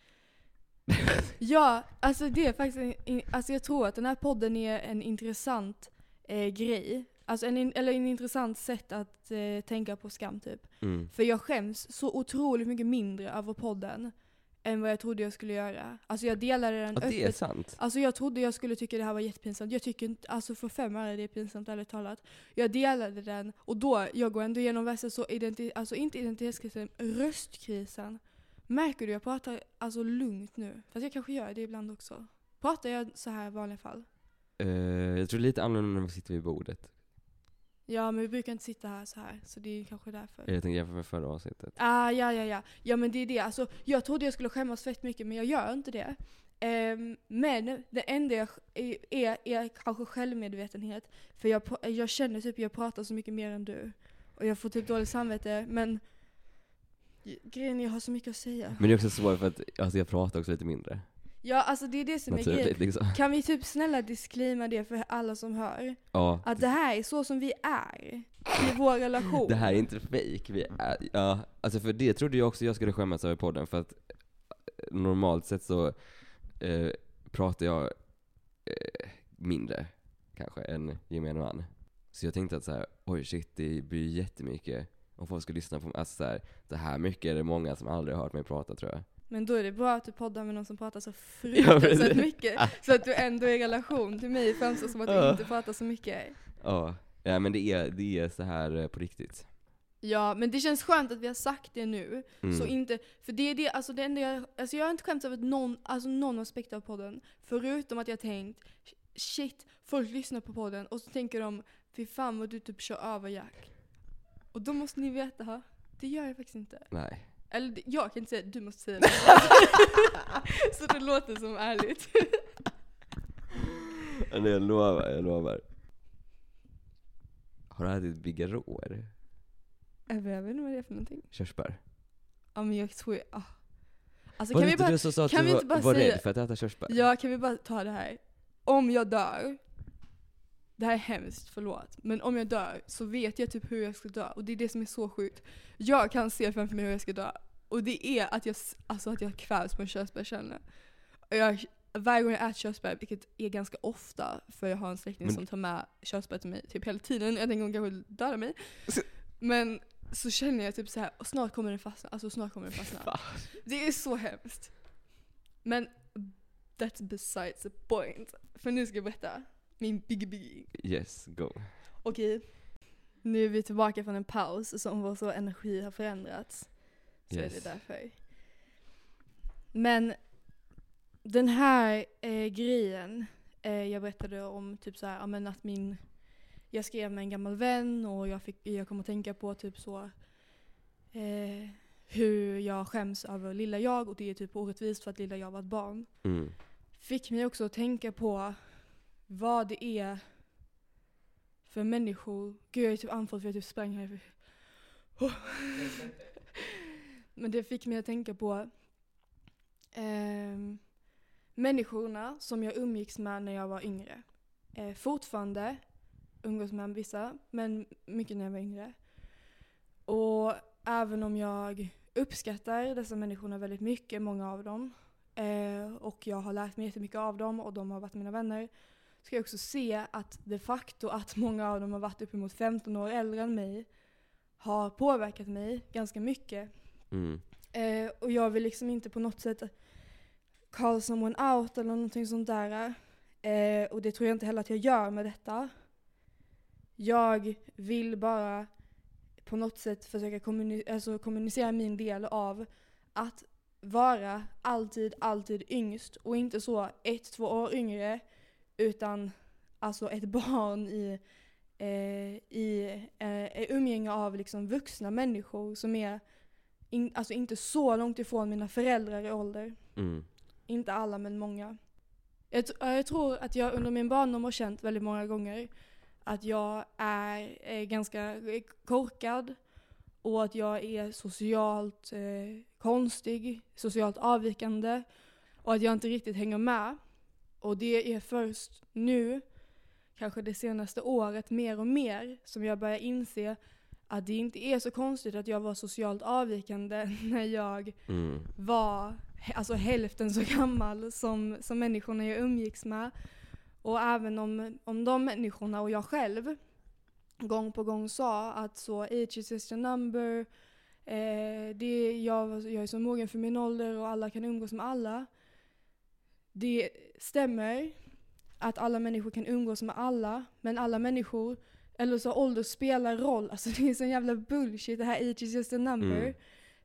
ja, alltså det är faktiskt en, alltså jag tror att den här podden är en intressant eh, grej. Alltså en, eller en intressant sätt att eh, tänka på skam typ. Mm. För jag skäms så otroligt mycket mindre över podden än vad jag trodde jag skulle göra. Alltså jag delade den Ja, det är öppet. sant. Alltså jag trodde jag skulle tycka det här var jättepinsamt. Jag tycker inte, alltså för fem öre är det pinsamt ärligt talat. Jag delade den och då, jag går ändå igenom värsta så identi alltså inte identitetskrisen, röstkrisen. Märker du jag pratar alltså lugnt nu? Fast jag kanske gör det ibland också. Pratar jag så här i vanliga fall? Eh, jag tror lite annorlunda när vi sitter vid bordet. Ja men vi brukar inte sitta här så här så det är kanske därför. Jag tänker jämföra med förra avsnittet. Ah, ja, ja, ja. Ja, men det är det. Alltså, jag trodde jag skulle skämmas fett mycket, men jag gör inte det. Ehm, men det enda jag är, är, är kanske självmedvetenhet. För jag, jag känner typ jag pratar så mycket mer än du. Och jag får typ dåligt samvete, men grejen jag har så mycket att säga. Men det är också svårt för att alltså, jag pratar också lite mindre. Ja, alltså det är det som är grejen. Liksom. Kan vi typ snälla disclaima det för alla som hör? Ja. Att det här är så som vi är i vår relation. Det här är inte fake. Vi är, ja, alltså för det trodde jag också jag skulle skämmas över podden för att eh, normalt sett så eh, pratar jag eh, mindre kanske än gemene man. Så jag tänkte att så här, oj shit, det blir jättemycket om folk ska lyssna på mig. Alltså så här, det här mycket är det många som aldrig har hört mig prata tror jag. Men då är det bra att du poddar med någon som pratar så Ja, fruktansvärt precis. mycket. Så att du ändå i relation till mig framstår som att du Ja. inte pratar så mycket. Ja, ja men det är, det är så här eh, på riktigt. Ja, men det känns skönt att vi har sagt det nu. Mm. Så inte, för det är det, alltså det enda jag, alltså jag har inte skämts över någon, alltså någon aspekt av podden. Förutom att jag tänkt, shit, folk lyssnar på podden och så tänker de, fy fan vad du typ kör över Jack. Och då måste ni veta, ha, det gör jag faktiskt inte. Nej. Eller jag kan inte säga du måste säga det. så det låter som ärligt. Men jag lovar, jag lovar. Har du ätit bigarråer? Jag vet inte vad det är för någonting. Körsbär? Ja men jag tror, ah. Alltså var kan det vi inte bara, du som sa att kan du var, bara var säga- rädd för att äta körsbär? ja kan vi bara ta det här. Om jag dör, det här är hemskt, förlåt. Men om jag dör så vet jag typ hur jag ska dö. Och det är det som är så sjukt. Jag kan se framför mig hur jag ska dö. Och det är att jag, alltså att jag kvävs på en körsbärskärna. Varje gång jag äter körsbär, vilket är ganska ofta, för jag har en släkting Men- som tar med körsbär till mig typ hela tiden. Jag tänker hon kanske dödar mig. Men så känner jag typ så här, och snart kommer den fastna. Alltså snart kommer den fastna. Fan. Det är så hemskt. Men that's besides the point. För nu ska jag berätta min biggie biggie. Yes, go. Okej. Nu är vi tillbaka från en paus som vår så energi har förändrats. Så är Yes. det därför. Men den här eh, grejen eh, jag berättade om, typ så här, men att min, jag skrev med en gammal vän och jag, fick, jag kom att tänka på typ så eh, hur jag skäms över lilla jag och det är typ orättvist för att lilla jag var ett barn. Mm. Fick mig också att tänka på vad det är för människor. Gud jag är typ andfådd för jag typ sprang här. Oh. Men det fick mig att tänka på ehm, människorna som jag umgicks med när jag var yngre. Eh, fortfarande umgås med vissa, men mycket när jag var yngre. Och även om jag uppskattar dessa människorna väldigt mycket, många av dem, eh, och jag har lärt mig jättemycket av dem och de har varit mina vänner, ska jag också se att de facto att många av dem har varit uppemot 15 år äldre än mig har påverkat mig ganska mycket. Mm. Eh, och jag vill liksom inte på något sätt call someone out eller någonting sånt där. Eh, och det tror jag inte heller att jag gör med detta. Jag vill bara på något sätt försöka kommuni- alltså kommunicera min del av att vara alltid, alltid yngst och inte så ett, två år yngre utan alltså ett barn i, eh, i eh, umgänge av liksom vuxna människor som är in, alltså inte så långt ifrån mina föräldrar i ålder. Mm. Inte alla men många. Jag, jag tror att jag under min barndom har känt väldigt många gånger att jag är, är ganska korkad och att jag är socialt eh, konstig, socialt avvikande och att jag inte riktigt hänger med. Och det är först nu, kanske det senaste året, mer och mer som jag börjar inse att det inte är så konstigt att jag var socialt avvikande när jag Mm. var alltså hälften så gammal som, som människorna jag umgicks med. Och även om, om de människorna och jag själv gång på gång sa att så age is just a number, eh, det, jag, jag är så mogen för min ålder och alla kan umgås med alla. Det stämmer att alla människor kan umgås med alla, men alla människor, eller så ålder spelar roll. Alltså det är sån jävla bullshit det här age is just a number. Mm.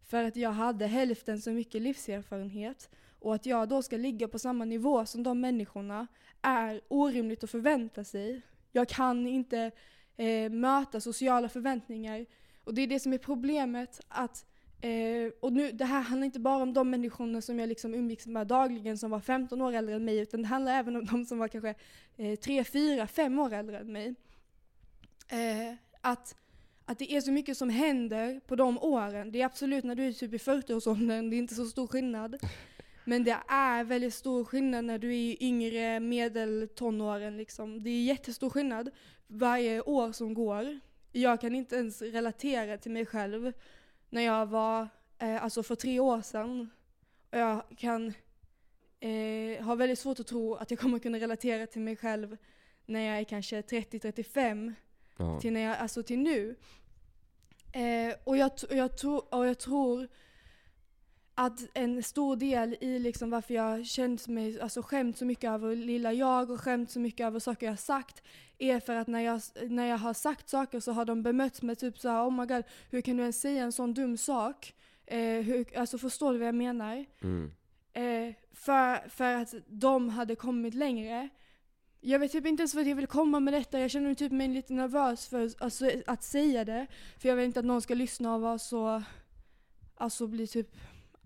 För att jag hade hälften så mycket livserfarenhet. Och att jag då ska ligga på samma nivå som de människorna är orimligt att förvänta sig. Jag kan inte eh, möta sociala förväntningar. Och det är det som är problemet. att eh, och nu, Det här handlar inte bara om de människorna som jag liksom umgicks med dagligen som var 15 år äldre än mig. Utan det handlar även om de som var kanske eh, 3, 4, 5 år äldre än mig. Eh, att att det är så mycket som händer på de åren. Det är absolut när du är typ i 40-årsåldern, det är inte så stor skillnad. Men det är väldigt stor skillnad när du är i yngre medeltonåren. Liksom. Det är jättestor skillnad varje år som går. Jag kan inte ens relatera till mig själv när jag var, eh, alltså för tre år sedan. Och jag kan eh, ha väldigt svårt att tro att jag kommer kunna relatera till mig själv när jag är kanske 30-35 Ja. till, när jag, alltså till nu. Eh, och, jag, och, jag och jag tror att en stor del i liksom varför jag känt mig, alltså skämt så mycket över lilla jag och skämt så mycket över saker jag sagt är för att när jag, när jag har sagt saker så har de bemötts med typ så här, oh my god, hur kan du ens säga en sån dum sak? Eh, hur, alltså förstår du vad jag menar? Mm. Eh, för, för att de hade kommit längre. Jag vet typ inte ens vad jag vill komma med detta. Jag känner mig typ mig lite nervös för alltså, att säga det. För jag vill inte att någon ska lyssna och vara så, alltså bli typ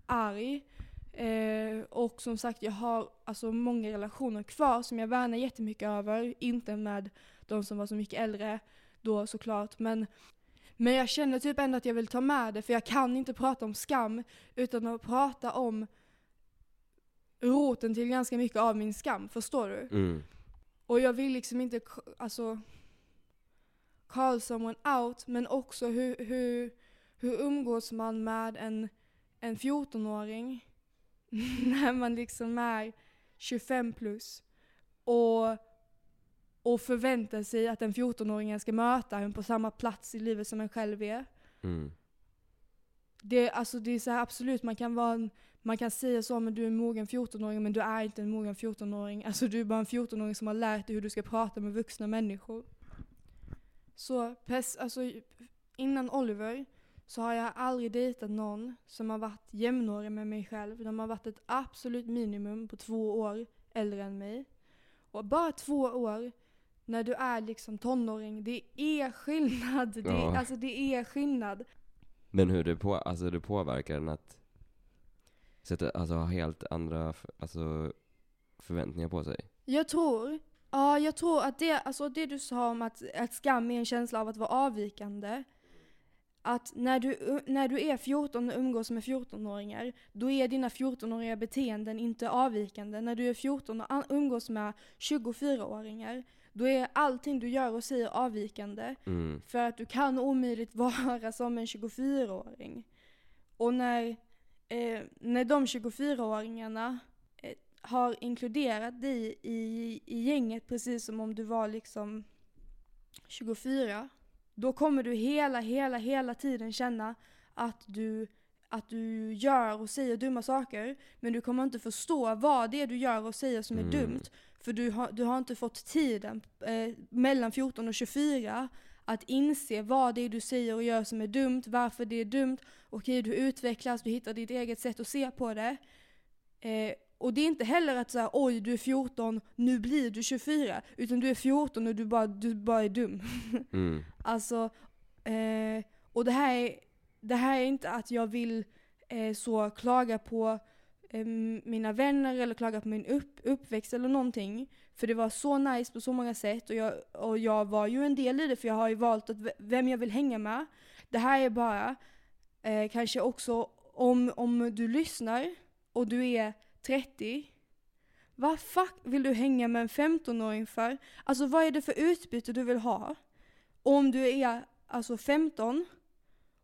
arg. Eh, och som sagt, jag har alltså många relationer kvar som jag värnar jättemycket över. Inte med de som var så mycket äldre då såklart. Men, men jag känner typ ändå att jag vill ta med det. För jag kan inte prata om skam utan att prata om roten till ganska mycket av min skam. Förstår du? Mm. Och jag vill liksom inte alltså call someone out, men också hur, hur, hur umgås man med en, en 14-åring när man liksom är 25 plus och, och förväntar sig att en 14-åring ska möta en på samma plats i livet som en själv är. Mm. Det, alltså det är så här, absolut, man kan, vara en, man kan säga så, men du är en mogen 14-åring, men du är inte en mogen 14-åring. Alltså du är bara en 14-åring som har lärt dig hur du ska prata med vuxna människor. Så pers, alltså, innan Oliver så har jag aldrig dejtat någon som har varit jämnårig med mig själv. De har varit ett absolut minimum på två år äldre än mig. Och bara två år, när du är liksom tonåring, det är skillnad. Det, Ja. Alltså det är skillnad. Men hur det, på, alltså det påverkar en att sätta, alltså ha helt andra alltså, förväntningar på sig. Jag tror, ja jag tror att det, alltså det du sa om att, att skam är en känsla av att vara avvikande. Att när du, när du är 14 och umgås med 14-åringar, då är dina 14-åriga beteenden inte avvikande. När du är 14 och umgås med 24-åringar, då är allting du gör och säger avvikande. Mm. För att du kan omöjligt vara som en 24-åring. Och när, eh, när de 24-åringarna eh, har inkluderat dig i, i gänget precis som om du var liksom 24. Då kommer du hela, hela, hela tiden känna att du, att du gör och säger dumma saker. Men du kommer inte förstå vad det är du gör och säger som är Mm. dumt. För du har, du har inte fått tiden eh, mellan 14 och 24 att inse vad det är du säger och gör som är dumt, varför det är dumt. Okej, du utvecklas, du hittar ditt eget sätt att se på det. Eh, och det är inte heller att säga oj, du är 14, nu blir du 24. Utan du är 14 och du bara, du bara är dum. Mm. Alltså, eh, och det här, är, det här är inte att jag vill eh, så klaga på eh, mina vänner eller klaga på min upp, uppväxt eller någonting. För det var så nice på så många sätt och jag, och jag var ju en del i det för jag har ju valt att vem jag vill hänga med. Det här är bara eh, kanske också om, om du lyssnar och du är 30 vad fuck vill du hänga med en 15-åring för? Alltså vad är det för utbyte du vill ha? Om du är alltså 15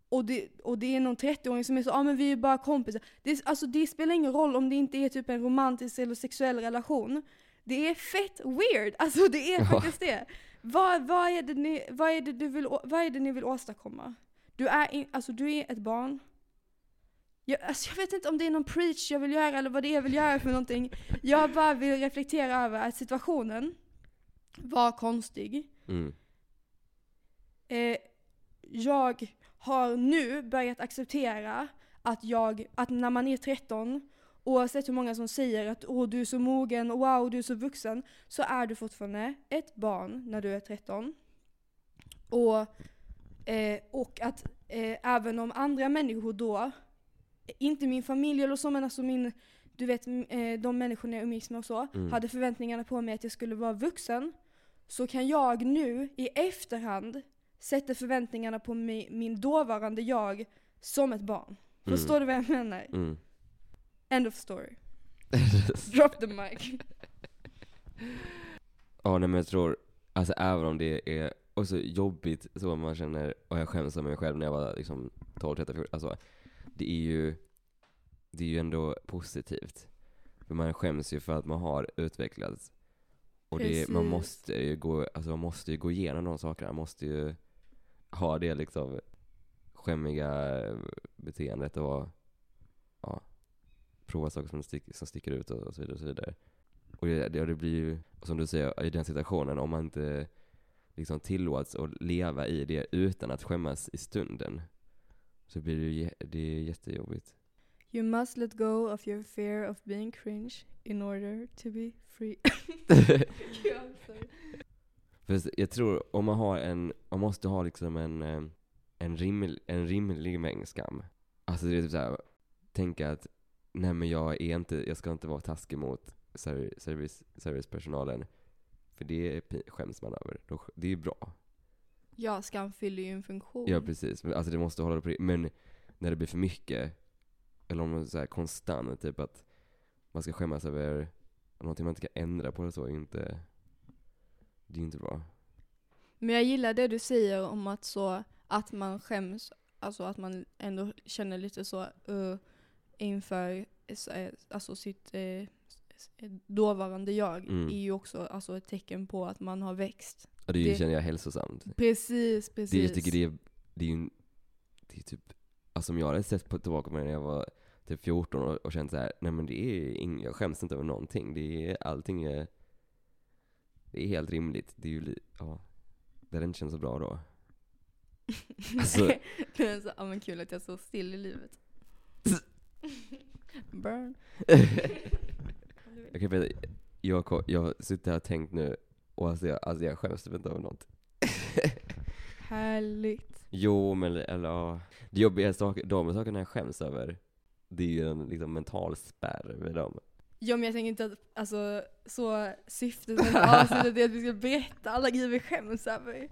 och det, och det är någon 30-åring som är så, ja ah, men vi är bara kompisar. Det, alltså det spelar ingen roll om det inte är typ en romantisk eller sexuell relation. Det är fett weird, alltså det är faktiskt det. Vad, vad, är det ni, vad, är det du vill, vad är det ni vill åstadkomma? Du är, in, alltså du är ett barn. Jag, alltså jag vet inte om det är någon preach jag vill göra eller vad det är jag vill göra för någonting. Jag bara vill reflektera över att situationen var konstig. Mm. Eh, jag har nu börjat acceptera att jag, att när man är 13, oavsett hur många som säger att åh du är så mogen, wow du är så vuxen, så är du fortfarande ett barn när du är 13. Och, eh, och att eh, även om andra människor då, inte min familj eller så men alltså min, du vet eh, de människorna jag umgicks med och så, Mm. hade förväntningarna på mig att jag skulle vara vuxen, så kan jag nu i efterhand sätta förväntningarna på mi, min dåvarande jag som ett barn. Mm. Förstår du vad jag menar? Mm. End of story. Drop the mic. Ja, nej men jag tror, alltså även om det är också jobbigt så man känner, och jag skäms av mig själv när jag var liksom 12, 13, 14, alltså det är ju, det är ju ändå positivt. För man skäms ju för att man har utvecklats. Och det, man måste ju gå, alltså man måste ju gå igenom de sakerna, man måste ju ha det liksom skämmiga beteendet och ja, prova saker som, stick, som sticker ut och, och så vidare. Och så vidare. Och det, det, det blir ju, som du säger, i den situationen, om man inte liksom tillåts att leva i det utan att skämmas i stunden, så blir det ju det är jättejobbigt. You must let go of your fear of being cringe in order to be free. Jag tror, om man har en, man måste ha liksom en, eh, en, rimlig, en rimlig mängd skam. Alltså det är typ såhär, tänka att, nej men jag är inte, jag ska inte vara taskig mot serv- service, servicepersonalen. För det skäms man över. Det är bra. Ja, skam fyller ju en funktion. Ja precis, men alltså det måste hålla på det. Men när det blir för mycket, eller om är så här konstant, typ att man ska skämmas över någonting man inte kan ändra på eller så, är inte, det är inte bra. Men jag gillar det du säger om att så, att man skäms, alltså att man ändå känner lite så uh, inför eh, alltså sitt s- dåvarande jag Mm. är ju också alltså, ett tecken på att man har växt. Och det, Det- känner jag hälsosamt. Precis, precis. Det, jag tycker det är, det är ju, en- det är typ, alltså om jag hade sett på tillbaka på det när jag var typ 14 och, och känt så här, nej men det är ing, jag skäms inte över någonting. Det är, allting är, det är helt rimligt. Det är ju, ja, det hade inte känts så bra då. Alltså- Men så, ja, men kul att jag står still i livet. Burn. Jag kan berätta, jag, jag suttit här och tänkt nu, och alltså jag, alltså jag skäms typ inte över något. Härligt. Jo, men eller ja. Det jobbiga är saker, de sakerna jag skäms över, det är ju en liksom mental spärr med dem. Ja men jag tänker inte att, alltså, så syftet med det här avsnittet är att vi ska berätta alla grejer vi skäms över.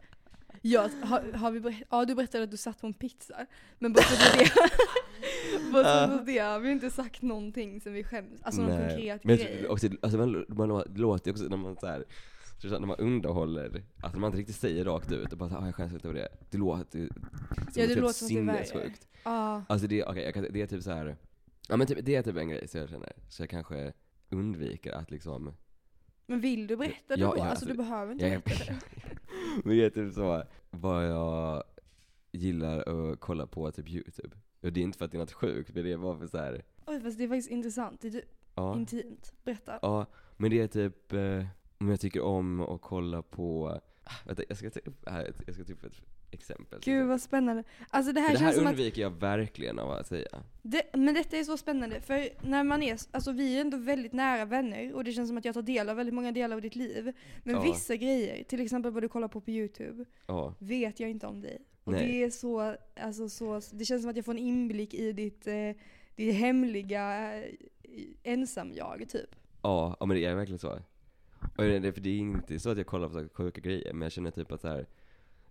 Ja, har, har vi berätt, ja du berättade att du satt på en pizza, men bortsett från det, bortsett från det har vi inte sagt någonting som vi skäms, alltså någon konkret men grej. också, alltså man, man, det låter ju också när man så här, så när man underhåller, att man inte riktigt säger rakt ut och bara såhär, ah, jag skäms inte över det. Det låter som Ja, det helt låter som att det är värre. sinnessjukt. Ja, Alltså det, okay, kan, det är typ så här. ja men typ, det är typ en grej som jag känner, så jag kanske undviker att liksom men vill du berätta det Ja, då? ja, alltså, alltså, du behöver inte är, berätta det. Men det är typ så, vad jag gillar att kolla på typ youtube. Och det är inte för att det är något sjukt, men det är bara för så här. Oj fast det är faktiskt intressant, det är typ ja. intimt. Berätta. Ja, men det är typ, eh, om jag tycker om att kolla på, ah, vänta jag ska ta upp här, ett- jag ska ta upp ett exempel. Gud vad spännande. Alltså det här det känns här som att undviker jag verkligen av att säga. Det, men detta är så spännande, för när man är, alltså vi är ändå väldigt nära vänner och det känns som att jag tar del av väldigt många delar av ditt liv. Men Ja. vissa grejer, till exempel vad du kollar på på youtube, Ja, vet jag inte om dig. Och Nej. det är så, alltså så, det känns som att jag får en inblick i ditt, eh, ditt hemliga eh, ensam-jag typ. ja, ja men det är verkligen så. Och det, för det är inte så att jag kollar på så sjuka grejer, men jag känner typ att så här,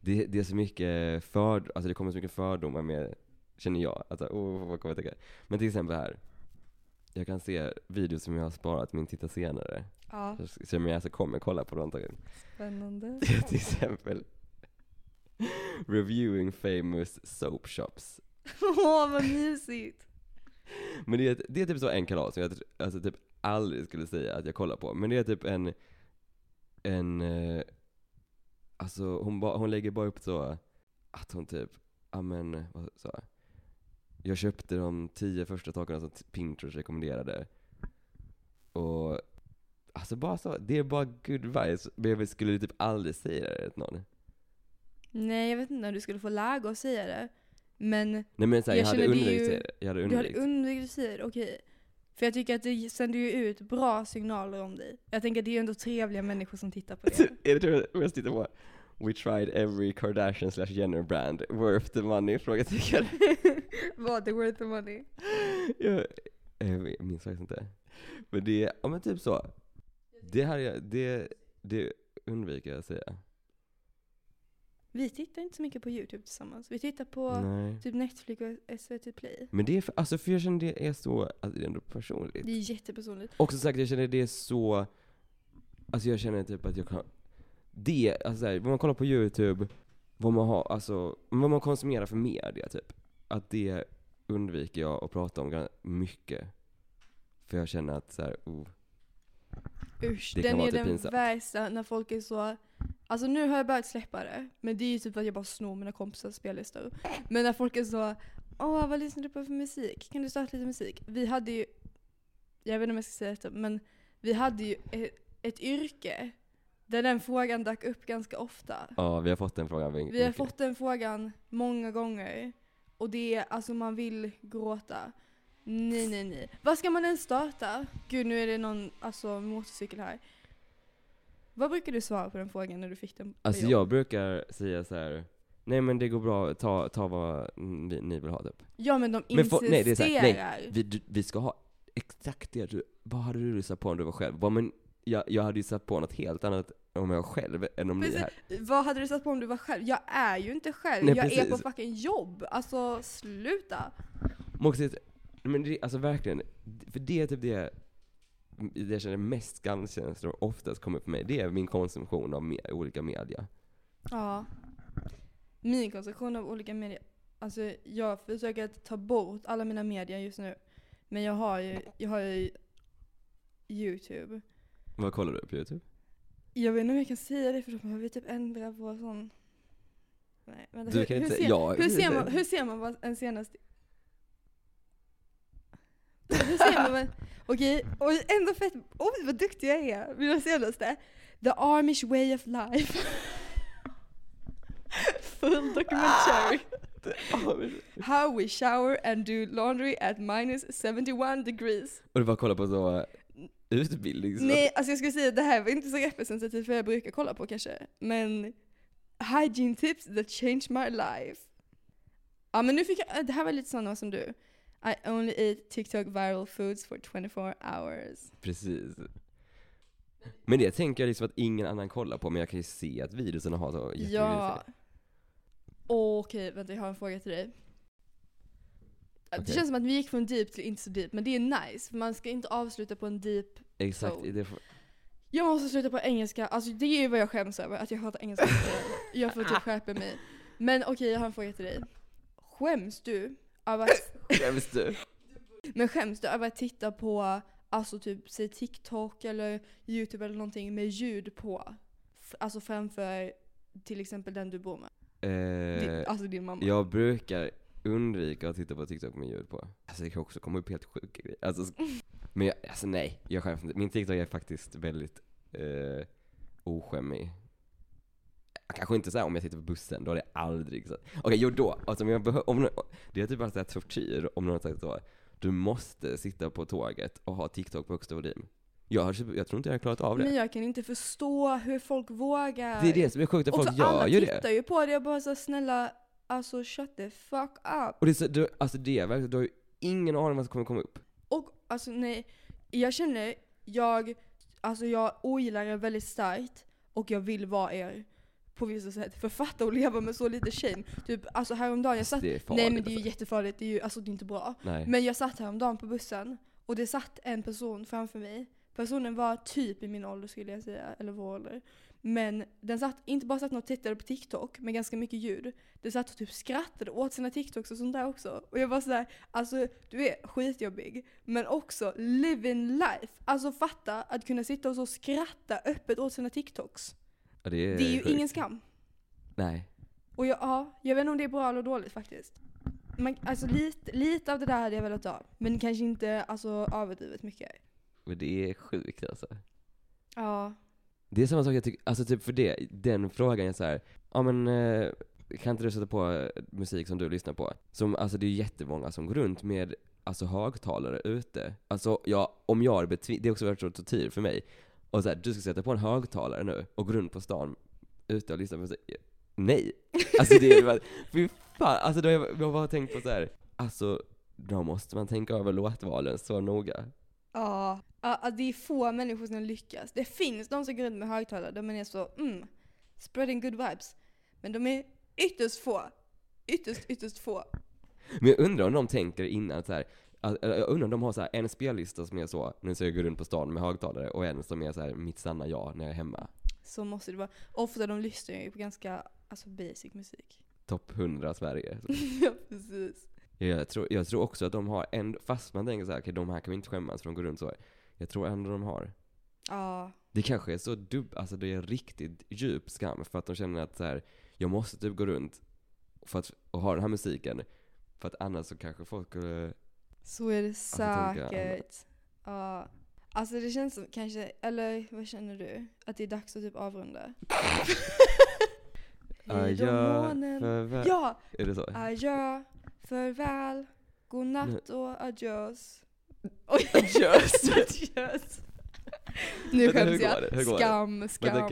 det, det är så mycket för, alltså det kommer så mycket fördomar med, känner jag. Alltså, oh, vad kommer jag tänka? Men till exempel här, jag kan se videos som jag har sparat min titta senare. Ja, Som jag alltså kommer kolla på någonting. spännande. till exempel Reviewing famous soap shops. Åh vad mysigt! Men det är, det är typ så en kanal som jag alltså typ aldrig skulle säga att jag kollar på. Men det är typ en, en, eh, alltså hon, ba, hon lägger bara upp så att hon typ, ja men, vad sa jag? Jag köpte de tio första sakerna som Pinterest rekommenderade. Och, alltså bara så, det är bara good vibes. Men jag skulle typ aldrig säga det till någon. Nej jag vet inte om du skulle få läge att säga det. Men Nej men så här, Jag jag, hade undvikit säga det. Jag hade du hade undvikit. att säga det, okej. För jag tycker att det sänder ju ut bra signaler om dig. Jag tänker att det är ju ändå trevliga människor som tittar på det. är det jag tittar på? We tried every Kardashian slash Jenner brand, worth the money? Frågetecken. Vad, the worth the money? jag, jag minns faktiskt inte. Men det, är- ja men typ så. Det här, det, det undviker jag att säga. Vi tittar inte så mycket på YouTube tillsammans. Vi tittar på Nej. typ Netflix och SVT Play. Men det är för, alltså för jag känner det är så, alltså det är ändå personligt. Det är jättepersonligt. Också sagt, jag känner det är så, alltså jag känner typ att jag kan, det, alltså så här, vad man kollar på YouTube, vad man har, alltså, vad man konsumerar för media typ. Att det undviker jag att prata om gan- mycket. För jag känner att så här, oh, Usch, Det kan den vara är typ den pinsamt. värsta när folk är så Alltså nu har jag börjat släppa det, men det är ju typ att jag bara snor mina kompisars spellistor. Men när folk är så Åh, vad lyssnar du på för musik? Kan du starta lite musik? Vi hade ju, jag vet inte om jag ska säga detta, men vi hade ju ett, ett yrke där den frågan dök upp ganska ofta. ja vi har fått den frågan. Vi har fått den frågan många gånger. Och det är, alltså man vill gråta. Nej, nej, nej. Vad ska man ens starta? Gud, nu är det någon alltså, motorcykel här. Vad brukar du svara på den frågan när du fick den Alltså jobb? jag brukar säga så här. nej men det går bra, ta, ta vad ni, ni vill ha typ. Ja, men de Men insisterar. nej, det är så här, nej, Vi, vi ska ha exakt det du, vad hade du lyssnat på om du var själv? Bara, men jag, jag hade ju satt på något helt annat om jag var själv än om ni är Precis. här. Vad hade du satt på om du var själv? Jag är ju inte själv. Nej, jag är precis. på fucking jobb. Alltså, sluta. Men också, men det, alltså verkligen, för det är typ det det jag känner mest skamkänslor oftast kommer för mig, det är min konsumtion av me, olika media. Ja. Min konsumtion av olika medier. Alltså jag försöker att ta bort alla mina medier just nu. Men jag har ju, jag har ju YouTube. Vad kollar du på YouTube? Jag vet inte om jag kan säga det för då behöver vi typ ändra på sån... Nej, vänta, Du hur, kan hur, inte- ser, ja, hur, ser man, hur ser man vad en senaste... Hur ser man. Okej, och ändå fett... Oj vad duktig jag är! Mina senaste. The Amish way of life. Full documentary. How we shower and do laundry at minus 71 degrees. Och du bara kollar på så utbildning så. Nej, alltså jag skulle säga att det här var inte så representativt för jag brukar kolla på kanske. Men hygiene tips that changed my life. Ja men nu fick jag, det här var lite sådana som du. I only ate TikTok viral foods for 24 hours. Precis. Men det tänker jag liksom att ingen annan kollar på, men jag kan ju se att videorna har så Ja. Okej, vänta jag har en fråga till dig. Det Okej. känns som att vi gick från deep till inte så deep, men det är nice. För man ska inte avsluta på en deep Exakt, Så. det får, Jag måste sluta på engelska, alltså det är ju vad jag skäms över, att jag hatar engelska. jag får typ skärpa mig. Men okej, jag har en fråga till dig. Skäms du över att, skäms du? men skäms du över att titta på, alltså typ, säg TikTok eller YouTube eller någonting med ljud på? F- Alltså framför till exempel den du bor med. Din, Eh, alltså din mamma. jag brukar undvika att titta på TikTok med ljud på. Alltså det kan också komma upp helt sjuka grejer. Alltså, men jag, alltså nej, jag skäms inte. Min TikTok är faktiskt väldigt eh, oskämmig. Kanske inte så här om jag sitter på bussen, då är det aldrig så. Okej, jo då. Alltså, om jag behö- om, det är typ bara så här tortyr om någon har sagt så. Du måste sitta på tåget och ha TikTok på högsta volym. Jag, har, typ- jag tror inte jag har klarat av det. Men jag kan inte förstå hur folk vågar. det är det som är sjukt, att folk gör alla ju tittar det. ju på det, jag bara så snälla, alltså shut the fuck up. Och det är så, du, alltså det är verkligen, du har ju ingen aning om vad som kommer komma upp. Och alltså nej, jag känner, jag, alltså jag ogillar er väldigt starkt och jag vill vara er på vissa sätt. För fatta att leva med så lite shame. Typ alltså häromdagen, jag satt, Det är farligt. nej men det är ju alltså. jättefarligt, det är ju alltså det är inte bra. Nej. Men jag satt häromdagen på bussen och det satt en person framför mig. Personen var typ i min ålder skulle jag säga, eller vår ålder. Men den satt, inte bara satt och tittade på TikTok med ganska mycket ljud. Den satt och typ skrattade åt sina TikToks och sånt där också. Och jag var sådär, alltså du är skitjobbig. Men också living life. Alltså fatta att kunna sitta och så skratta öppet åt sina TikToks. Ja, det är, Det är ju sjukt. ingen skam. Nej. Och jag, ja, jag vet inte om det är bra eller dåligt faktiskt. Man, alltså lite, lite av det där hade jag velat ha. Men kanske inte alltså, överdrivet mycket. Men det är sjukt alltså. Ja. Det är samma sak jag tycker, alltså typ för det, den frågan är så här, ja men eh, kan inte du sätta på eh, musik som du lyssnar på? Som, alltså det är jättemånga som går runt med alltså högtalare ute. Alltså ja, om jag är betvi- det har också varit så tortyr för mig. Och så här, du ska sätta på en högtalare nu och gå runt på stan ute och lyssna på musik. Nej! Alltså det är bara, fy fan, alltså då har jag, jag bara tänkt på så här. alltså då måste man tänka över låtvalen så noga. Ja, ja, ja, det är få människor som lyckas. Det finns de som går runt med högtalare man är så, mm, spreading good vibes. Men de är ytterst få. Ytterst, ytterst få. Men jag undrar om de tänker innan så här. Eller Jag undrar om de har så en spellista som är så, nu ska jag gå runt på stan med högtalare, och en som är så här mitt sanna jag när jag är hemma. Så måste det vara. Ofta de lyssnar ju på ganska, alltså basic musik. Topp 100 Sverige. ja, precis. Jag tror, jag tror också att de har en, fast man tänker så här, okej de här kan vi inte skämmas för de går runt så. Jag tror ändå de har. Ja, Det kanske är så dubb, alltså det är riktigt djup skam för att de känner att så här, jag måste typ gå runt för att, och ha den här musiken. För att annars så kanske folk skulle, så är det säkert. Ja. Alltså det känns som kanske, eller vad känner du? Att det är dags att typ avrunda? Adjö, farväl. Ja! Är det så? Adjö, farväl, godnatt och adjös. Oj, adjös! adjös. Nu skäms går jag. Skam, skam.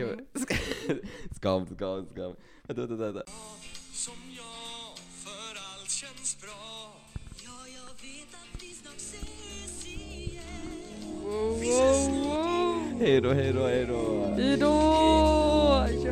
skam, skam, skam. Vänta, vänta, vänta. som jag för allt känns bra Hej då, hej då, hej då. Hej då! Ja.